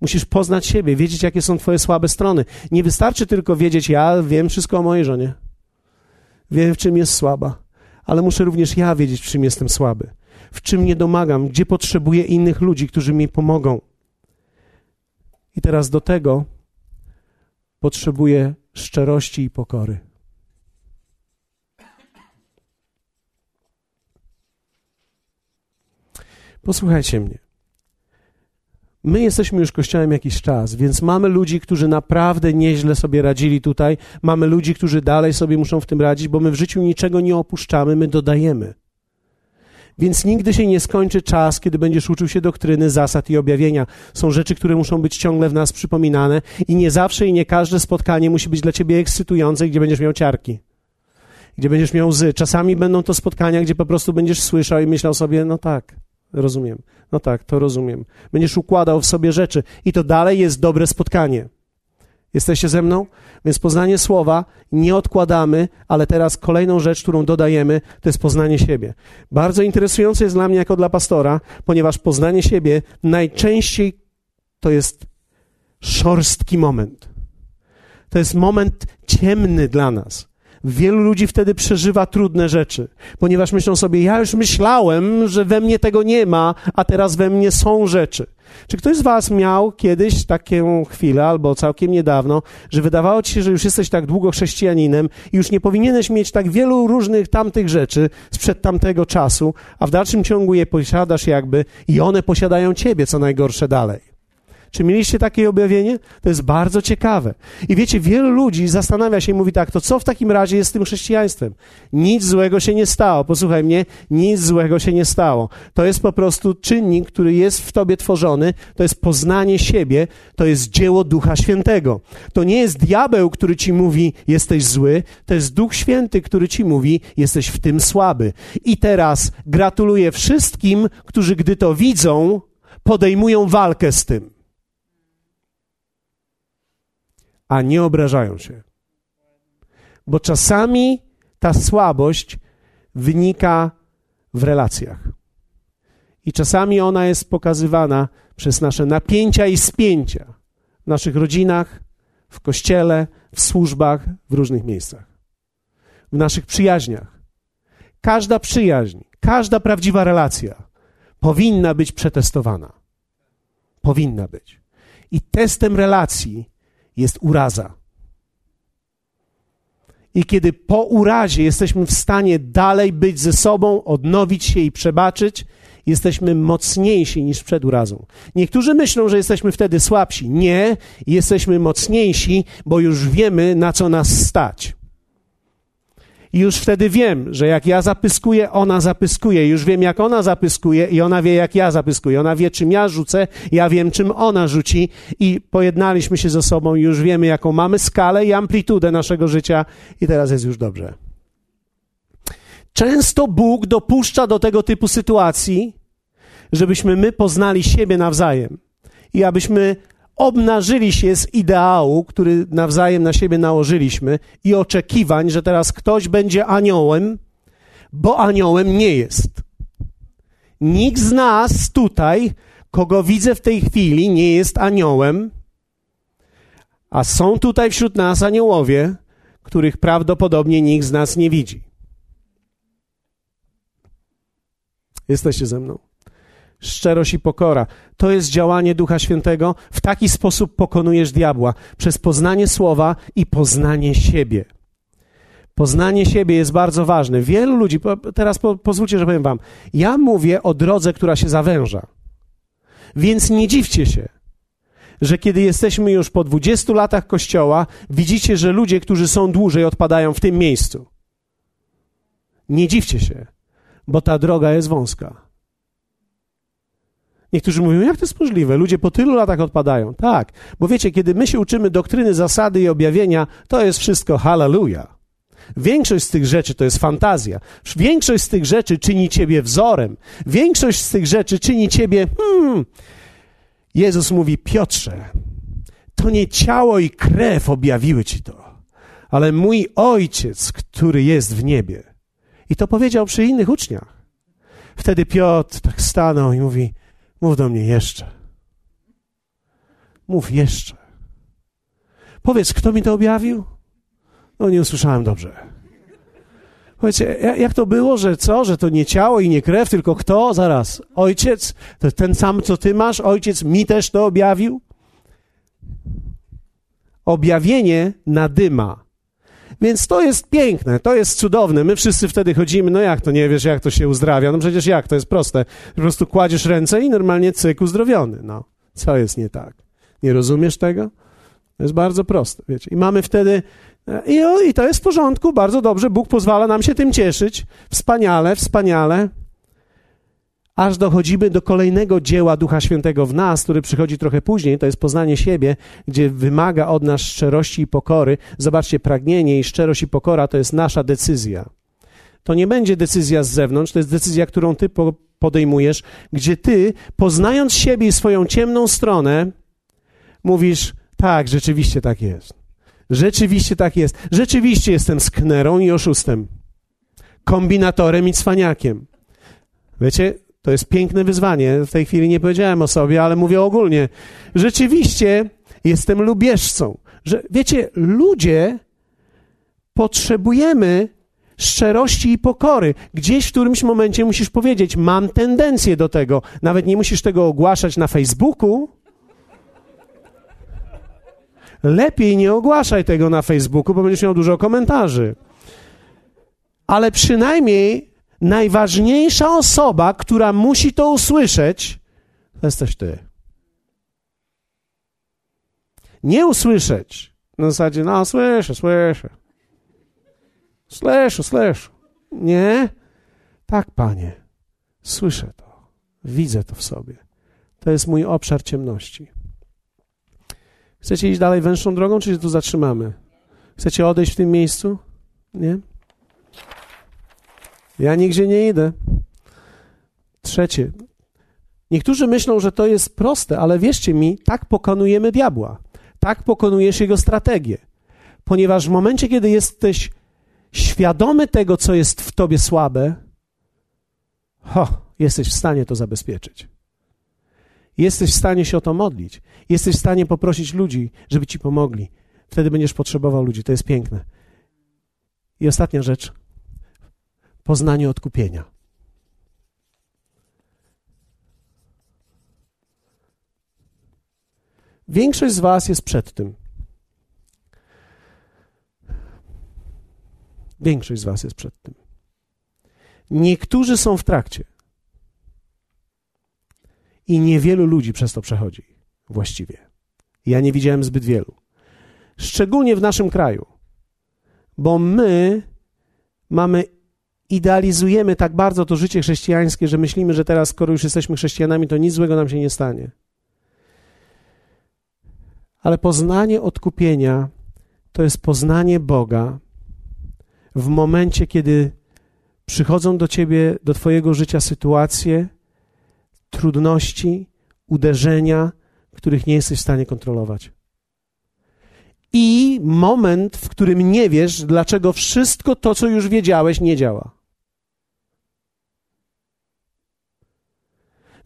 [SPEAKER 1] Musisz poznać siebie, wiedzieć, jakie są Twoje słabe strony. Nie wystarczy tylko wiedzieć, ja wiem wszystko o mojej żonie. Wiem, w czym jest słaba, ale muszę również ja wiedzieć, w czym jestem słaby, w czym nie domagam, gdzie potrzebuję innych ludzi, którzy mi pomogą. I teraz do tego potrzebuję szczerości i pokory. Posłuchajcie mnie. My jesteśmy już kościołem jakiś czas, więc mamy ludzi, którzy naprawdę nieźle sobie radzili tutaj. Mamy ludzi, którzy dalej sobie muszą w tym radzić, bo my w życiu niczego nie opuszczamy, my dodajemy. Więc nigdy się nie skończy czas, kiedy będziesz uczył się doktryny, zasad i objawienia. Są rzeczy, które muszą być ciągle w nas przypominane i nie zawsze i nie każde spotkanie musi być dla ciebie ekscytujące, gdzie będziesz miał ciarki, gdzie będziesz miał łzy. Czasami będą to spotkania, gdzie po prostu będziesz słyszał i myślał sobie, no tak, rozumiem. No tak, to rozumiem. Będziesz układał w sobie rzeczy i to dalej jest dobre spotkanie. Jesteście ze mną? Więc poznanie słowa nie odkładamy, ale teraz kolejną rzecz, którą dodajemy, to jest poznanie siebie. Bardzo interesujące jest dla mnie jako dla pastora, ponieważ poznanie siebie najczęściej to jest szorstki moment. To jest moment ciemny dla nas. Wielu ludzi wtedy przeżywa trudne rzeczy, ponieważ myślą sobie, ja już myślałem, że we mnie tego nie ma, a teraz we mnie są rzeczy. Czy ktoś z Was miał kiedyś taką chwilę, albo całkiem niedawno, że wydawało Ci się, że już jesteś tak długo chrześcijaninem i już nie powinieneś mieć tak wielu różnych tamtych rzeczy sprzed tamtego czasu, a w dalszym ciągu je posiadasz jakby i one posiadają Ciebie, co najgorsze dalej. Czy mieliście takie objawienie? To jest bardzo ciekawe. I wiecie, wielu ludzi zastanawia się i mówi tak, to co w takim razie jest z tym chrześcijaństwem? Nic złego się nie stało. Posłuchaj mnie, nic złego się nie stało. To jest po prostu czynnik, który jest w tobie tworzony, to jest poznanie siebie, to jest dzieło Ducha Świętego. To nie jest diabeł, który ci mówi, jesteś zły, to jest Duch Święty, który ci mówi, jesteś w tym słaby. I teraz gratuluję wszystkim, którzy gdy to widzą, podejmują walkę z tym. A nie obrażają się. Bo czasami ta słabość wynika w relacjach. I czasami ona jest pokazywana przez nasze napięcia i spięcia w naszych rodzinach, w kościele, w służbach, w różnych miejscach. W naszych przyjaźniach. Każda przyjaźń, każda prawdziwa relacja powinna być przetestowana. Powinna być. I testem relacji jest uraza. I kiedy po urazie jesteśmy w stanie dalej być ze sobą, odnowić się i przebaczyć, jesteśmy mocniejsi niż przed urazą. Niektórzy myślą, że jesteśmy wtedy słabsi. Nie, jesteśmy mocniejsi, bo już wiemy, na co nas stać. I już wtedy wiem, że jak ja zapyskuję, ona zapyskuje. Już wiem, jak ona zapyskuje i ona wie, jak ja zapyskuję. Ona wie, czym ja rzucę, ja wiem, czym ona rzuci i pojednaliśmy się ze sobą już wiemy, jaką mamy skalę i amplitudę naszego życia i teraz jest już dobrze. Często Bóg dopuszcza do tego typu sytuacji, żebyśmy my poznali siebie nawzajem i abyśmy obnażyli się z ideału, który nawzajem na siebie nałożyliśmy i oczekiwań, że teraz ktoś będzie aniołem, bo aniołem nie jest. Nikt z nas tutaj, kogo widzę w tej chwili, nie jest aniołem, a są tutaj wśród nas aniołowie, których prawdopodobnie nikt z nas nie widzi. Jesteście ze mną? Szczerość i pokora. To jest działanie Ducha Świętego. W taki sposób pokonujesz diabła przez poznanie słowa i poznanie siebie. Poznanie siebie jest bardzo ważne. Wielu ludzi, teraz po, pozwólcie, że powiem Wam, ja mówię o drodze, która się zawęża. Więc nie dziwcie się, że kiedy jesteśmy już po 20 latach kościoła, widzicie, że ludzie, którzy są dłużej, odpadają w tym miejscu. Nie dziwcie się, bo ta droga jest wąska. Niektórzy mówią, jak to jest możliwe? Ludzie po tylu latach odpadają. Tak, bo wiecie, kiedy my się uczymy doktryny, zasady i objawienia, to jest wszystko hallelujah. Większość z tych rzeczy to jest fantazja. Większość z tych rzeczy czyni ciebie wzorem. Większość z tych rzeczy czyni ciebie. Hmm. Jezus mówi: Piotrze, to nie ciało i krew objawiły ci to, ale mój ojciec, który jest w niebie. I to powiedział przy innych uczniach. Wtedy Piotr tak stanął i mówi: Mów do mnie jeszcze. Mów jeszcze. Powiedz, kto mi to objawił? No, nie usłyszałem dobrze. Powiedzcie, jak to było, że co, że to nie ciało i nie krew, tylko kto? Zaraz. Ojciec? To ten sam, co ty masz? Ojciec mi też to objawił? Objawienie nadyma. Więc to jest piękne, to jest cudowne. My wszyscy wtedy chodzimy, no jak to nie wiesz, jak to się uzdrawia? No przecież jak, to jest proste. Po prostu kładziesz ręce i normalnie cyk uzdrowiony. No, co jest nie tak? Nie rozumiesz tego? To jest bardzo proste, wiecie. I mamy wtedy, i, i to jest w porządku, bardzo dobrze, Bóg pozwala nam się tym cieszyć. Wspaniale, wspaniale aż dochodzimy do kolejnego dzieła Ducha Świętego w nas, który przychodzi trochę później, to jest poznanie siebie, gdzie wymaga od nas szczerości i pokory. Zobaczcie, pragnienie i szczerość i pokora to jest nasza decyzja. To nie będzie decyzja z zewnątrz, to jest decyzja, którą ty podejmujesz, gdzie ty, poznając siebie i swoją ciemną stronę, mówisz, tak, rzeczywiście tak jest. Rzeczywiście tak jest. Rzeczywiście jestem sknerą i oszustem. Kombinatorem i cwaniakiem. Wiecie, to jest piękne wyzwanie. W tej chwili nie powiedziałem o sobie, ale mówię ogólnie. Rzeczywiście jestem lubieżcą. Że, wiecie, ludzie potrzebujemy szczerości i pokory. Gdzieś w którymś momencie musisz powiedzieć: Mam tendencję do tego. Nawet nie musisz tego ogłaszać na Facebooku. Lepiej nie ogłaszaj tego na Facebooku, bo będziesz miał dużo komentarzy. Ale przynajmniej najważniejsza osoba, która musi to usłyszeć, to jesteś ty. Nie usłyszeć na zasadzie, no słyszę, słyszę. Słyszę, słyszę. Nie. Tak, panie. Słyszę to. Widzę to w sobie. To jest mój obszar ciemności. Chcecie iść dalej węższą drogą, czy się tu zatrzymamy? Chcecie odejść w tym miejscu? Nie? Ja nigdzie nie idę. Trzecie. Niektórzy myślą, że to jest proste, ale wierzcie mi, tak pokonujemy diabła. Tak pokonujesz jego strategię. Ponieważ w momencie, kiedy jesteś świadomy tego, co jest w tobie słabe, ho, jesteś w stanie to zabezpieczyć. Jesteś w stanie się o to modlić. Jesteś w stanie poprosić ludzi, żeby ci pomogli. Wtedy będziesz potrzebował ludzi. To jest piękne. I ostatnia rzecz poznanie odkupienia. Większość z Was jest przed tym. Większość z Was jest przed tym. Niektórzy są w trakcie. I niewielu ludzi przez to przechodzi właściwie. Ja nie widziałem zbyt wielu. Szczególnie w naszym kraju. Bo my mamy idealizujemy tak bardzo to życie chrześcijańskie, że myślimy, że teraz, skoro już jesteśmy chrześcijanami, to nic złego nam się nie stanie. Ale poznanie odkupienia to jest poznanie Boga w momencie, kiedy przychodzą do ciebie, do twojego życia sytuacje, trudności, uderzenia, których nie jesteś w stanie kontrolować. I moment, w którym nie wiesz, dlaczego wszystko to, co już wiedziałeś, nie działa.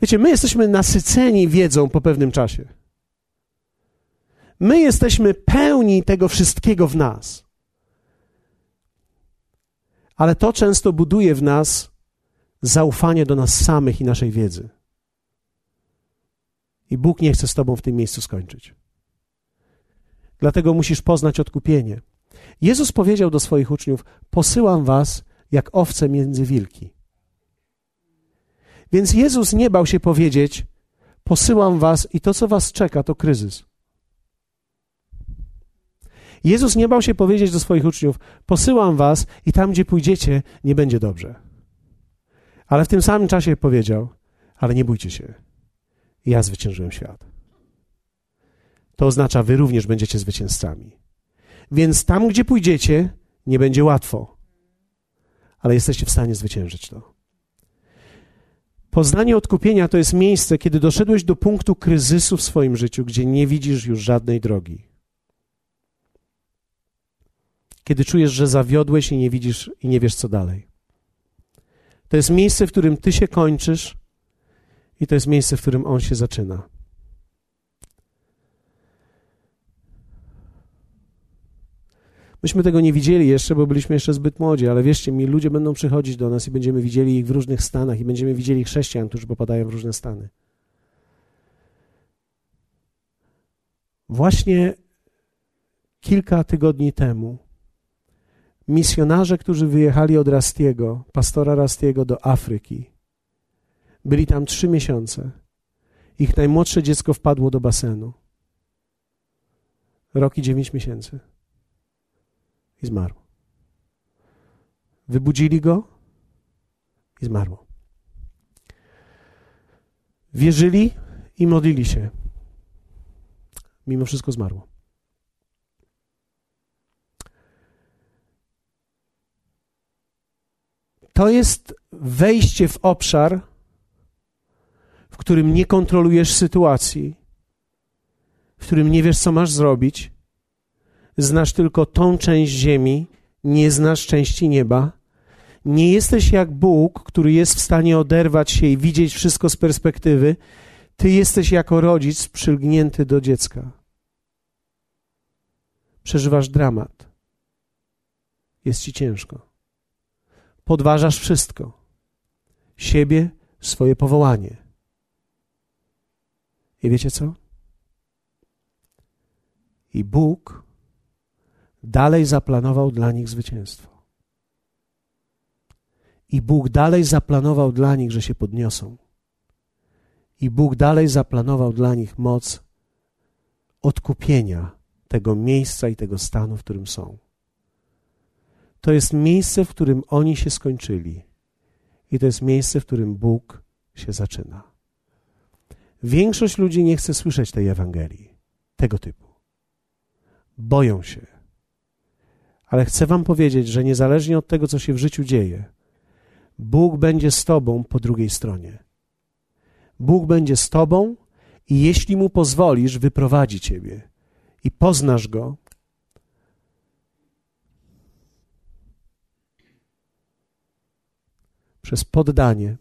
[SPEAKER 1] Wiecie, my jesteśmy nasyceni wiedzą po pewnym czasie. My jesteśmy pełni tego wszystkiego w nas. Ale to często buduje w nas zaufanie do nas samych i naszej wiedzy. I Bóg nie chce z Tobą w tym miejscu skończyć. Dlatego musisz poznać odkupienie. Jezus powiedział do swoich uczniów: Posyłam was jak owce między wilki. Więc Jezus nie bał się powiedzieć: Posyłam was i to, co was czeka, to kryzys. Jezus nie bał się powiedzieć do swoich uczniów: Posyłam was i tam, gdzie pójdziecie, nie będzie dobrze. Ale w tym samym czasie powiedział: Ale nie bójcie się, ja zwyciężyłem świat. To oznacza, wy również będziecie zwycięzcami. Więc tam, gdzie pójdziecie, nie będzie łatwo, ale jesteście w stanie zwyciężyć to. Poznanie odkupienia to jest miejsce, kiedy doszedłeś do punktu kryzysu w swoim życiu, gdzie nie widzisz już żadnej drogi. Kiedy czujesz, że zawiodłeś i nie widzisz i nie wiesz co dalej. To jest miejsce, w którym ty się kończysz i to jest miejsce, w którym on się zaczyna. Myśmy tego nie widzieli jeszcze, bo byliśmy jeszcze zbyt młodzi, ale wierzcie mi, ludzie będą przychodzić do nas i będziemy widzieli ich w różnych stanach i będziemy widzieli chrześcijan, którzy popadają w różne stany. Właśnie kilka tygodni temu misjonarze, którzy wyjechali od Rastiego, pastora Rastiego do Afryki, byli tam trzy miesiące. Ich najmłodsze dziecko wpadło do basenu. Rok i dziewięć miesięcy i zmarł. Wybudzili go i zmarło. Wierzyli i modlili się. Mimo wszystko zmarło. To jest wejście w obszar, w którym nie kontrolujesz sytuacji, w którym nie wiesz, co masz zrobić, znasz tylko tą część ziemi, nie znasz części nieba. Nie jesteś jak Bóg, który jest w stanie oderwać się i widzieć wszystko z perspektywy. Ty jesteś jako rodzic przylgnięty do dziecka. Przeżywasz dramat. Jest ci ciężko. Podważasz wszystko. Siebie, swoje powołanie. I wiecie co? I Bóg dalej zaplanował dla nich zwycięstwo. I Bóg dalej zaplanował dla nich, że się podniosą. I Bóg dalej zaplanował dla nich moc odkupienia tego miejsca i tego stanu, w którym są. To jest miejsce, w którym oni się skończyli. I to jest miejsce, w którym Bóg się zaczyna. Większość ludzi nie chce słyszeć tej Ewangelii, tego typu. Boją się ale chcę Wam powiedzieć, że niezależnie od tego, co się w życiu dzieje, Bóg będzie z Tobą po drugiej stronie. Bóg będzie z Tobą i jeśli Mu pozwolisz, wyprowadzi Ciebie i poznasz Go. Przez poddanie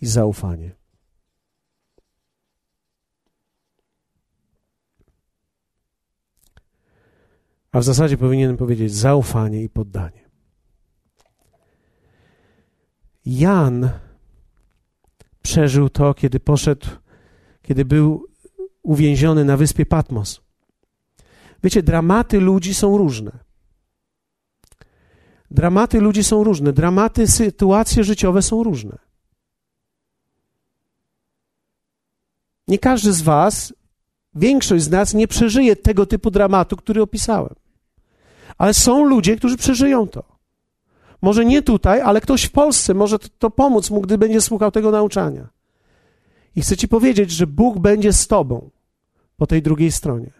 [SPEAKER 1] i zaufanie. A w zasadzie powinienem powiedzieć zaufanie i poddanie. Jan przeżył to, kiedy poszedł, kiedy był uwięziony na wyspie Patmos. Wiecie, dramaty ludzi są różne. Dramaty ludzi są różne, dramaty, sytuacje życiowe są różne. Nie każdy z Was Większość z nas nie przeżyje tego typu dramatu, który opisałem. Ale są ludzie, którzy przeżyją to. Może nie tutaj, ale ktoś w Polsce może to, to pomóc mu, gdy będzie słuchał tego nauczania. I chcę Ci powiedzieć, że Bóg będzie z Tobą po tej drugiej stronie.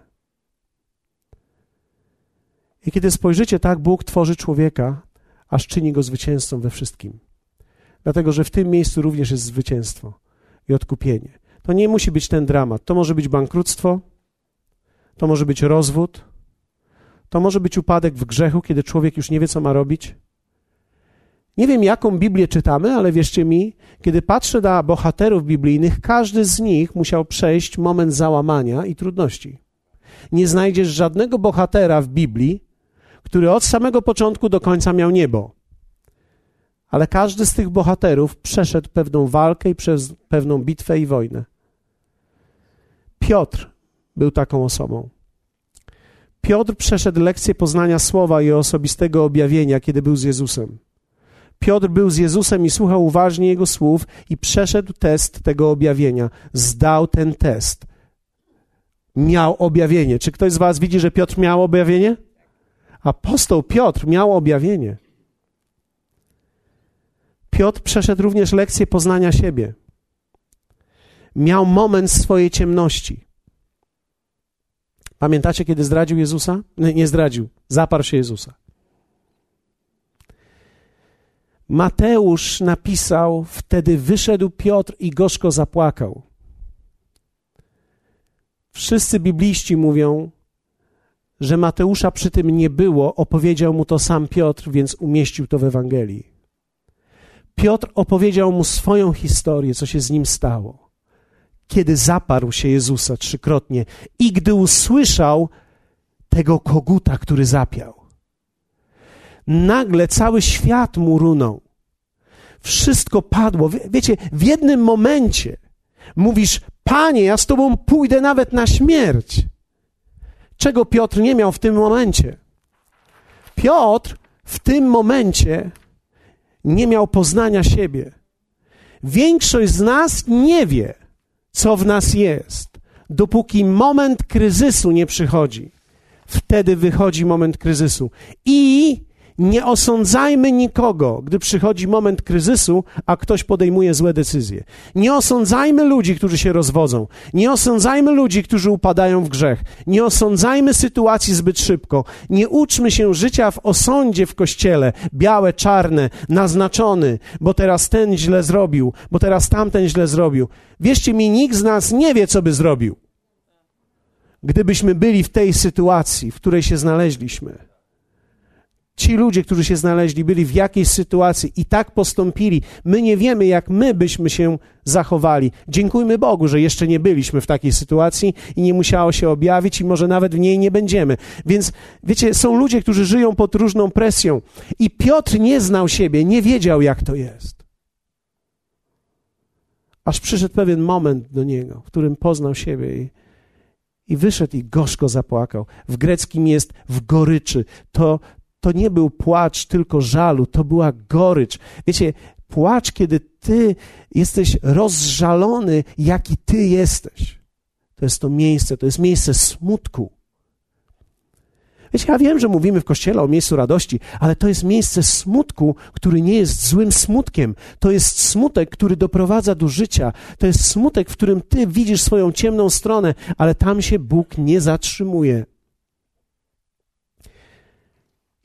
[SPEAKER 1] I kiedy spojrzycie tak, Bóg tworzy człowieka, aż czyni go zwycięzcą we wszystkim. Dlatego, że w tym miejscu również jest zwycięstwo i odkupienie. To nie musi być ten dramat. To może być bankructwo, to może być rozwód, to może być upadek w grzechu, kiedy człowiek już nie wie, co ma robić. Nie wiem, jaką Biblię czytamy, ale wierzcie mi, kiedy patrzę na bohaterów biblijnych, każdy z nich musiał przejść moment załamania i trudności. Nie znajdziesz żadnego bohatera w Biblii, który od samego początku do końca miał niebo. Ale każdy z tych bohaterów przeszedł pewną walkę i przez pewną bitwę i wojnę. Piotr był taką osobą. Piotr przeszedł lekcję poznania słowa i osobistego objawienia, kiedy był z Jezusem. Piotr był z Jezusem i słuchał uważnie Jego słów i przeszedł test tego objawienia. Zdał ten test. Miał objawienie. Czy ktoś z Was widzi, że Piotr miał objawienie? Apostoł Piotr miał objawienie. Piotr przeszedł również lekcję poznania siebie. Miał moment swojej ciemności. Pamiętacie, kiedy zdradził Jezusa? Nie, nie zdradził, zaparł się Jezusa. Mateusz napisał: Wtedy wyszedł Piotr i gorzko zapłakał. Wszyscy bibliści mówią, że Mateusza przy tym nie było, opowiedział mu to sam Piotr, więc umieścił to w Ewangelii. Piotr opowiedział mu swoją historię, co się z nim stało, kiedy zaparł się Jezusa trzykrotnie i gdy usłyszał tego koguta, który zapiał. Nagle cały świat mu runął. Wszystko padło. Wiecie, w jednym momencie mówisz: Panie, ja z Tobą pójdę nawet na śmierć. Czego Piotr nie miał w tym momencie? Piotr w tym momencie nie miał poznania siebie. Większość z nas nie wie, co w nas jest, dopóki moment kryzysu nie przychodzi. Wtedy wychodzi moment kryzysu. I nie osądzajmy nikogo, gdy przychodzi moment kryzysu, a ktoś podejmuje złe decyzje. Nie osądzajmy ludzi, którzy się rozwodzą. Nie osądzajmy ludzi, którzy upadają w grzech. Nie osądzajmy sytuacji zbyt szybko. Nie uczmy się życia w osądzie w kościele, białe, czarne, naznaczony, bo teraz ten źle zrobił, bo teraz tamten źle zrobił. Wierzcie mi, nikt z nas nie wie, co by zrobił. Gdybyśmy byli w tej sytuacji, w której się znaleźliśmy. Ci ludzie, którzy się znaleźli, byli w jakiejś sytuacji i tak postąpili. My nie wiemy, jak my byśmy się zachowali. Dziękujmy Bogu, że jeszcze nie byliśmy w takiej sytuacji i nie musiało się objawić, i może nawet w niej nie będziemy. Więc wiecie, są ludzie, którzy żyją pod różną presją. I Piotr nie znał siebie, nie wiedział, jak to jest. Aż przyszedł pewien moment do niego, w którym poznał siebie i, i wyszedł i gorzko zapłakał. W greckim jest w goryczy. To, to nie był płacz tylko żalu, to była gorycz. Wiecie, płacz, kiedy ty jesteś rozżalony, jaki ty jesteś. To jest to miejsce, to jest miejsce smutku. Wiecie, ja wiem, że mówimy w kościele o miejscu radości, ale to jest miejsce smutku, który nie jest złym smutkiem. To jest smutek, który doprowadza do życia. To jest smutek, w którym ty widzisz swoją ciemną stronę, ale tam się Bóg nie zatrzymuje.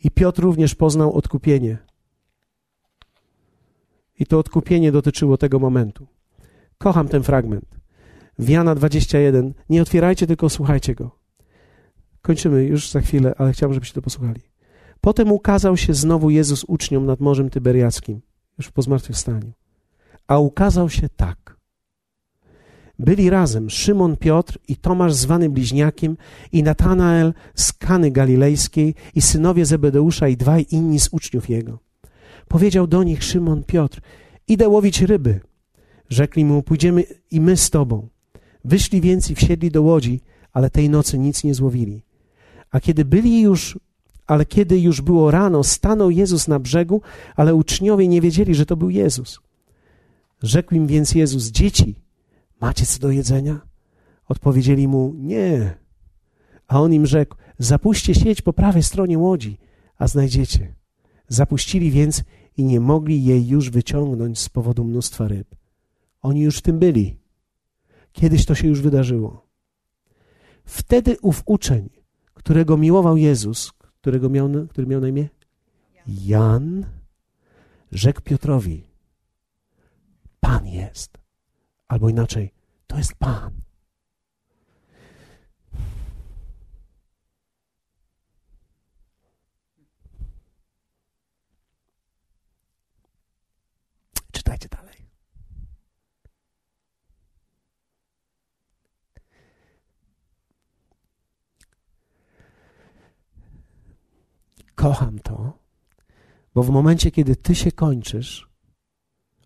[SPEAKER 1] I Piotr również poznał odkupienie. I to odkupienie dotyczyło tego momentu. Kocham ten fragment. W Jana 21. Nie otwierajcie, tylko słuchajcie go. Kończymy już za chwilę, ale chciałbym, żebyście to posłuchali. Potem ukazał się znowu Jezus uczniom nad Morzem Tyberiackim, już po zmartwychwstaniu. A ukazał się tak. Byli razem Szymon Piotr i Tomasz zwany bliźniakiem i Natanael z Kany Galilejskiej i synowie Zebedeusza i dwaj inni z uczniów jego. Powiedział do nich Szymon Piotr, idę łowić ryby. Rzekli mu, pójdziemy i my z tobą. Wyszli więc i wsiedli do łodzi, ale tej nocy nic nie złowili. A kiedy byli już, ale kiedy już było rano, stanął Jezus na brzegu, ale uczniowie nie wiedzieli, że to był Jezus. Rzekł im więc Jezus, dzieci, Macie co do jedzenia? Odpowiedzieli mu: Nie. A on im rzekł: Zapuśćcie sieć po prawej stronie łodzi a znajdziecie. Zapuścili więc i nie mogli jej już wyciągnąć z powodu mnóstwa ryb. Oni już w tym byli. Kiedyś to się już wydarzyło. Wtedy ów uczeń, którego miłował Jezus, którego miał, który miał na imię? Jan, rzekł Piotrowi: Pan jest. Albo inaczej, to jest Pan. Czytajcie dalej. Kocham to, bo w momencie, kiedy ty się kończysz,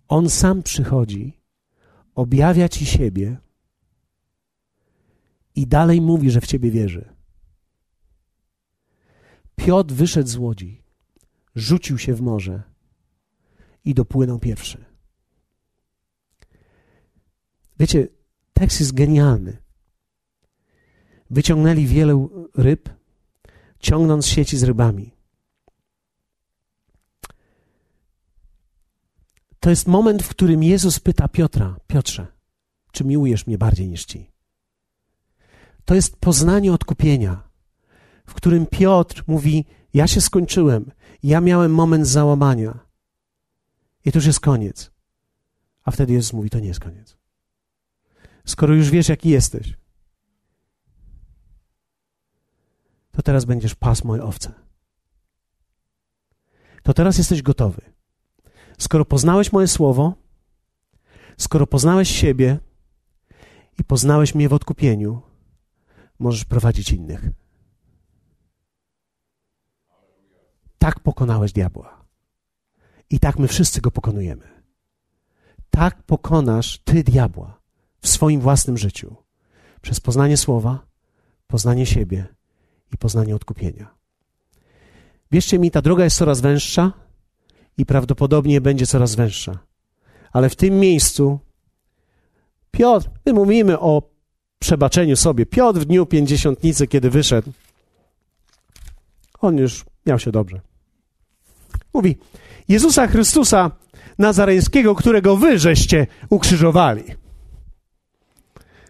[SPEAKER 1] on sam przychodzi, objawia ci siebie i dalej mówi, że w ciebie wierzy. Piotr wyszedł z łodzi, rzucił się w morze i dopłynął pierwszy. Wiecie, tekst jest genialny. Wyciągnęli wiele ryb, ciągnąc sieci z rybami. To jest moment, w którym Jezus pyta Piotra: Piotrze, czy miłujesz mnie bardziej niż ci? To jest poznanie odkupienia, w którym Piotr mówi: Ja się skończyłem, ja miałem moment załamania. I to już jest koniec. A wtedy Jezus mówi: To nie jest koniec. Skoro już wiesz, jaki jesteś, to teraz będziesz pas moje owce. To teraz jesteś gotowy. Skoro poznałeś moje słowo, skoro poznałeś siebie i poznałeś mnie w odkupieniu, możesz prowadzić innych. Tak pokonałeś diabła. I tak my wszyscy go pokonujemy. Tak pokonasz ty diabła w swoim własnym życiu przez poznanie słowa, poznanie siebie i poznanie odkupienia. Wierzcie mi, ta droga jest coraz węższa i prawdopodobnie będzie coraz węższa. Ale w tym miejscu Piotr, my mówimy o przebaczeniu sobie. Piotr w dniu pięćdziesiątnicy, kiedy wyszedł, on już miał się dobrze. Mówi, Jezusa Chrystusa Nazareńskiego, którego wy żeście ukrzyżowali.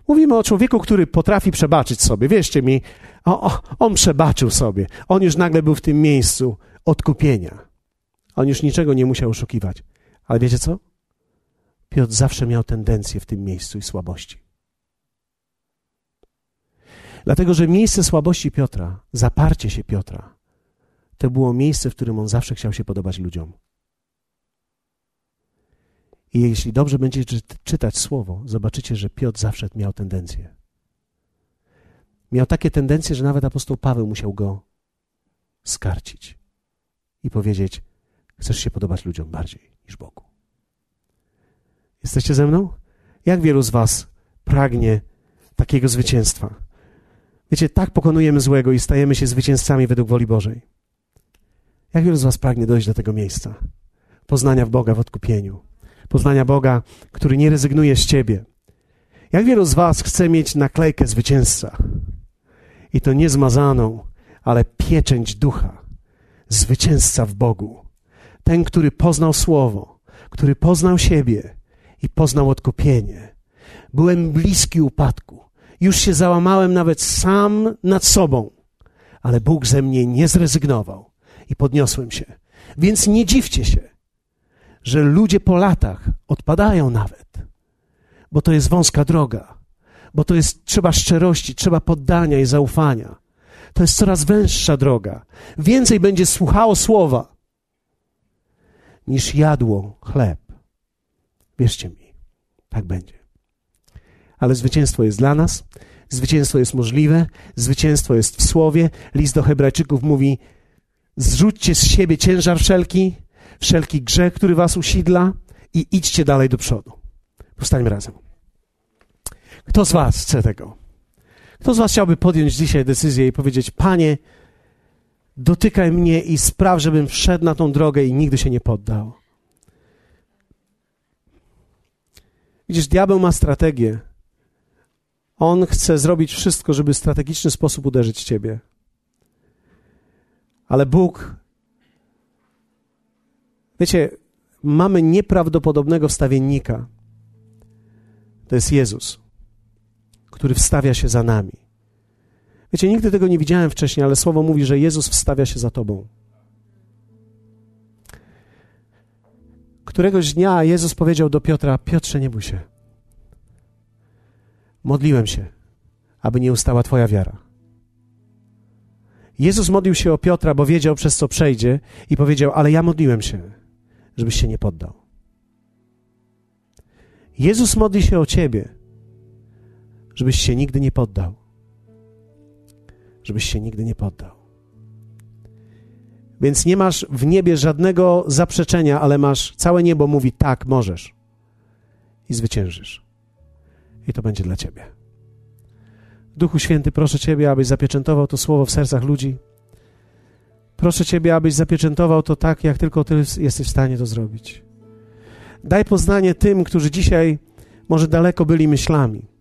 [SPEAKER 1] Mówimy o człowieku, który potrafi przebaczyć sobie. Wierzcie mi, o, o, on przebaczył sobie. On już nagle był w tym miejscu odkupienia. On już niczego nie musiał oszukiwać. Ale wiecie co? Piotr zawsze miał tendencję w tym miejscu i słabości. Dlatego, że miejsce słabości Piotra, zaparcie się Piotra, to było miejsce, w którym on zawsze chciał się podobać ludziom. I jeśli dobrze będziecie czytać słowo, zobaczycie, że Piotr zawsze miał tendencję. Miał takie tendencje, że nawet apostoł Paweł musiał go skarcić i powiedzieć: Chcesz się podobać ludziom bardziej niż Bogu. Jesteście ze mną? Jak wielu z Was pragnie takiego zwycięstwa? Wiecie, tak pokonujemy złego i stajemy się zwycięzcami według woli Bożej. Jak wielu z Was pragnie dojść do tego miejsca? Poznania w Boga w odkupieniu. Poznania Boga, który nie rezygnuje z Ciebie. Jak wielu z Was chce mieć naklejkę zwycięzca? I to nie zmazaną, ale pieczęć ducha. Zwycięzca w Bogu ten, który poznał Słowo, który poznał siebie i poznał odkupienie. Byłem bliski upadku. Już się załamałem nawet sam nad sobą, ale Bóg ze mnie nie zrezygnował i podniosłem się. Więc nie dziwcie się, że ludzie po latach odpadają nawet, bo to jest wąska droga, bo to jest trzeba szczerości, trzeba poddania i zaufania. To jest coraz węższa droga. Więcej będzie słuchało słowa, niż jadło chleb. Wierzcie mi, tak będzie. Ale zwycięstwo jest dla nas, zwycięstwo jest możliwe, zwycięstwo jest w słowie. List do Hebrajczyków mówi: zrzućcie z siebie ciężar wszelki, wszelki grzech, który was usidla i idźcie dalej do przodu. Powstańmy razem. Kto z was chce tego? Kto z was chciałby podjąć dzisiaj decyzję i powiedzieć: Panie, dotykaj mnie i spraw, żebym wszedł na tą drogę i nigdy się nie poddał. Widzisz, diabeł ma strategię. On chce zrobić wszystko, żeby w strategiczny sposób uderzyć ciebie. Ale Bóg Wiecie, mamy nieprawdopodobnego wstawiennika. To jest Jezus, który wstawia się za nami. Wiecie, nigdy tego nie widziałem wcześniej, ale słowo mówi, że Jezus wstawia się za tobą. Któregoś dnia Jezus powiedział do Piotra: Piotrze, nie bój się. Modliłem się, aby nie ustała Twoja wiara. Jezus modlił się o Piotra, bo wiedział, przez co przejdzie, i powiedział: Ale ja modliłem się, żebyś się nie poddał. Jezus modli się o Ciebie, żebyś się nigdy nie poddał. Żebyś się nigdy nie poddał. Więc nie masz w niebie żadnego zaprzeczenia, ale masz całe niebo mówi tak, możesz. I zwyciężysz. I to będzie dla ciebie. Duchu Święty, proszę Ciebie, abyś zapieczętował to słowo w sercach ludzi. Proszę Ciebie, abyś zapieczętował to tak, jak tylko Ty jesteś w stanie to zrobić. Daj poznanie tym, którzy dzisiaj może daleko byli myślami.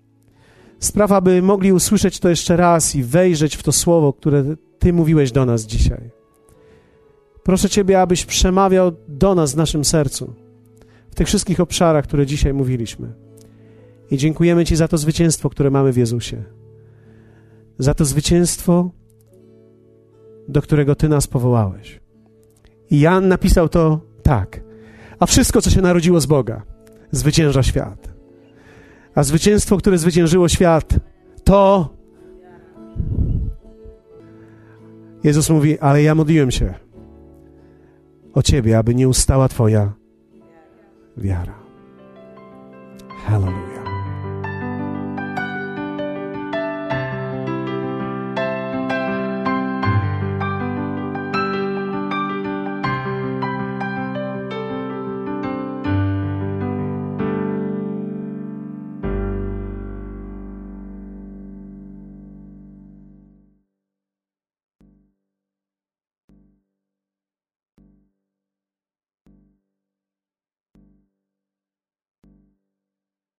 [SPEAKER 1] Sprawa, by mogli usłyszeć to jeszcze raz i wejrzeć w to słowo, które Ty mówiłeś do nas dzisiaj. Proszę Ciebie, abyś przemawiał do nas w naszym sercu, w tych wszystkich obszarach, które dzisiaj mówiliśmy. I dziękujemy Ci za to zwycięstwo, które mamy w Jezusie. Za to zwycięstwo, do którego Ty nas powołałeś. I Jan napisał to tak. A wszystko, co się narodziło z Boga, zwycięża świat. A zwycięstwo, które zwyciężyło świat, to. Jezus mówi, ale ja modliłem się o Ciebie, aby nie ustała Twoja wiara. Hallelujah.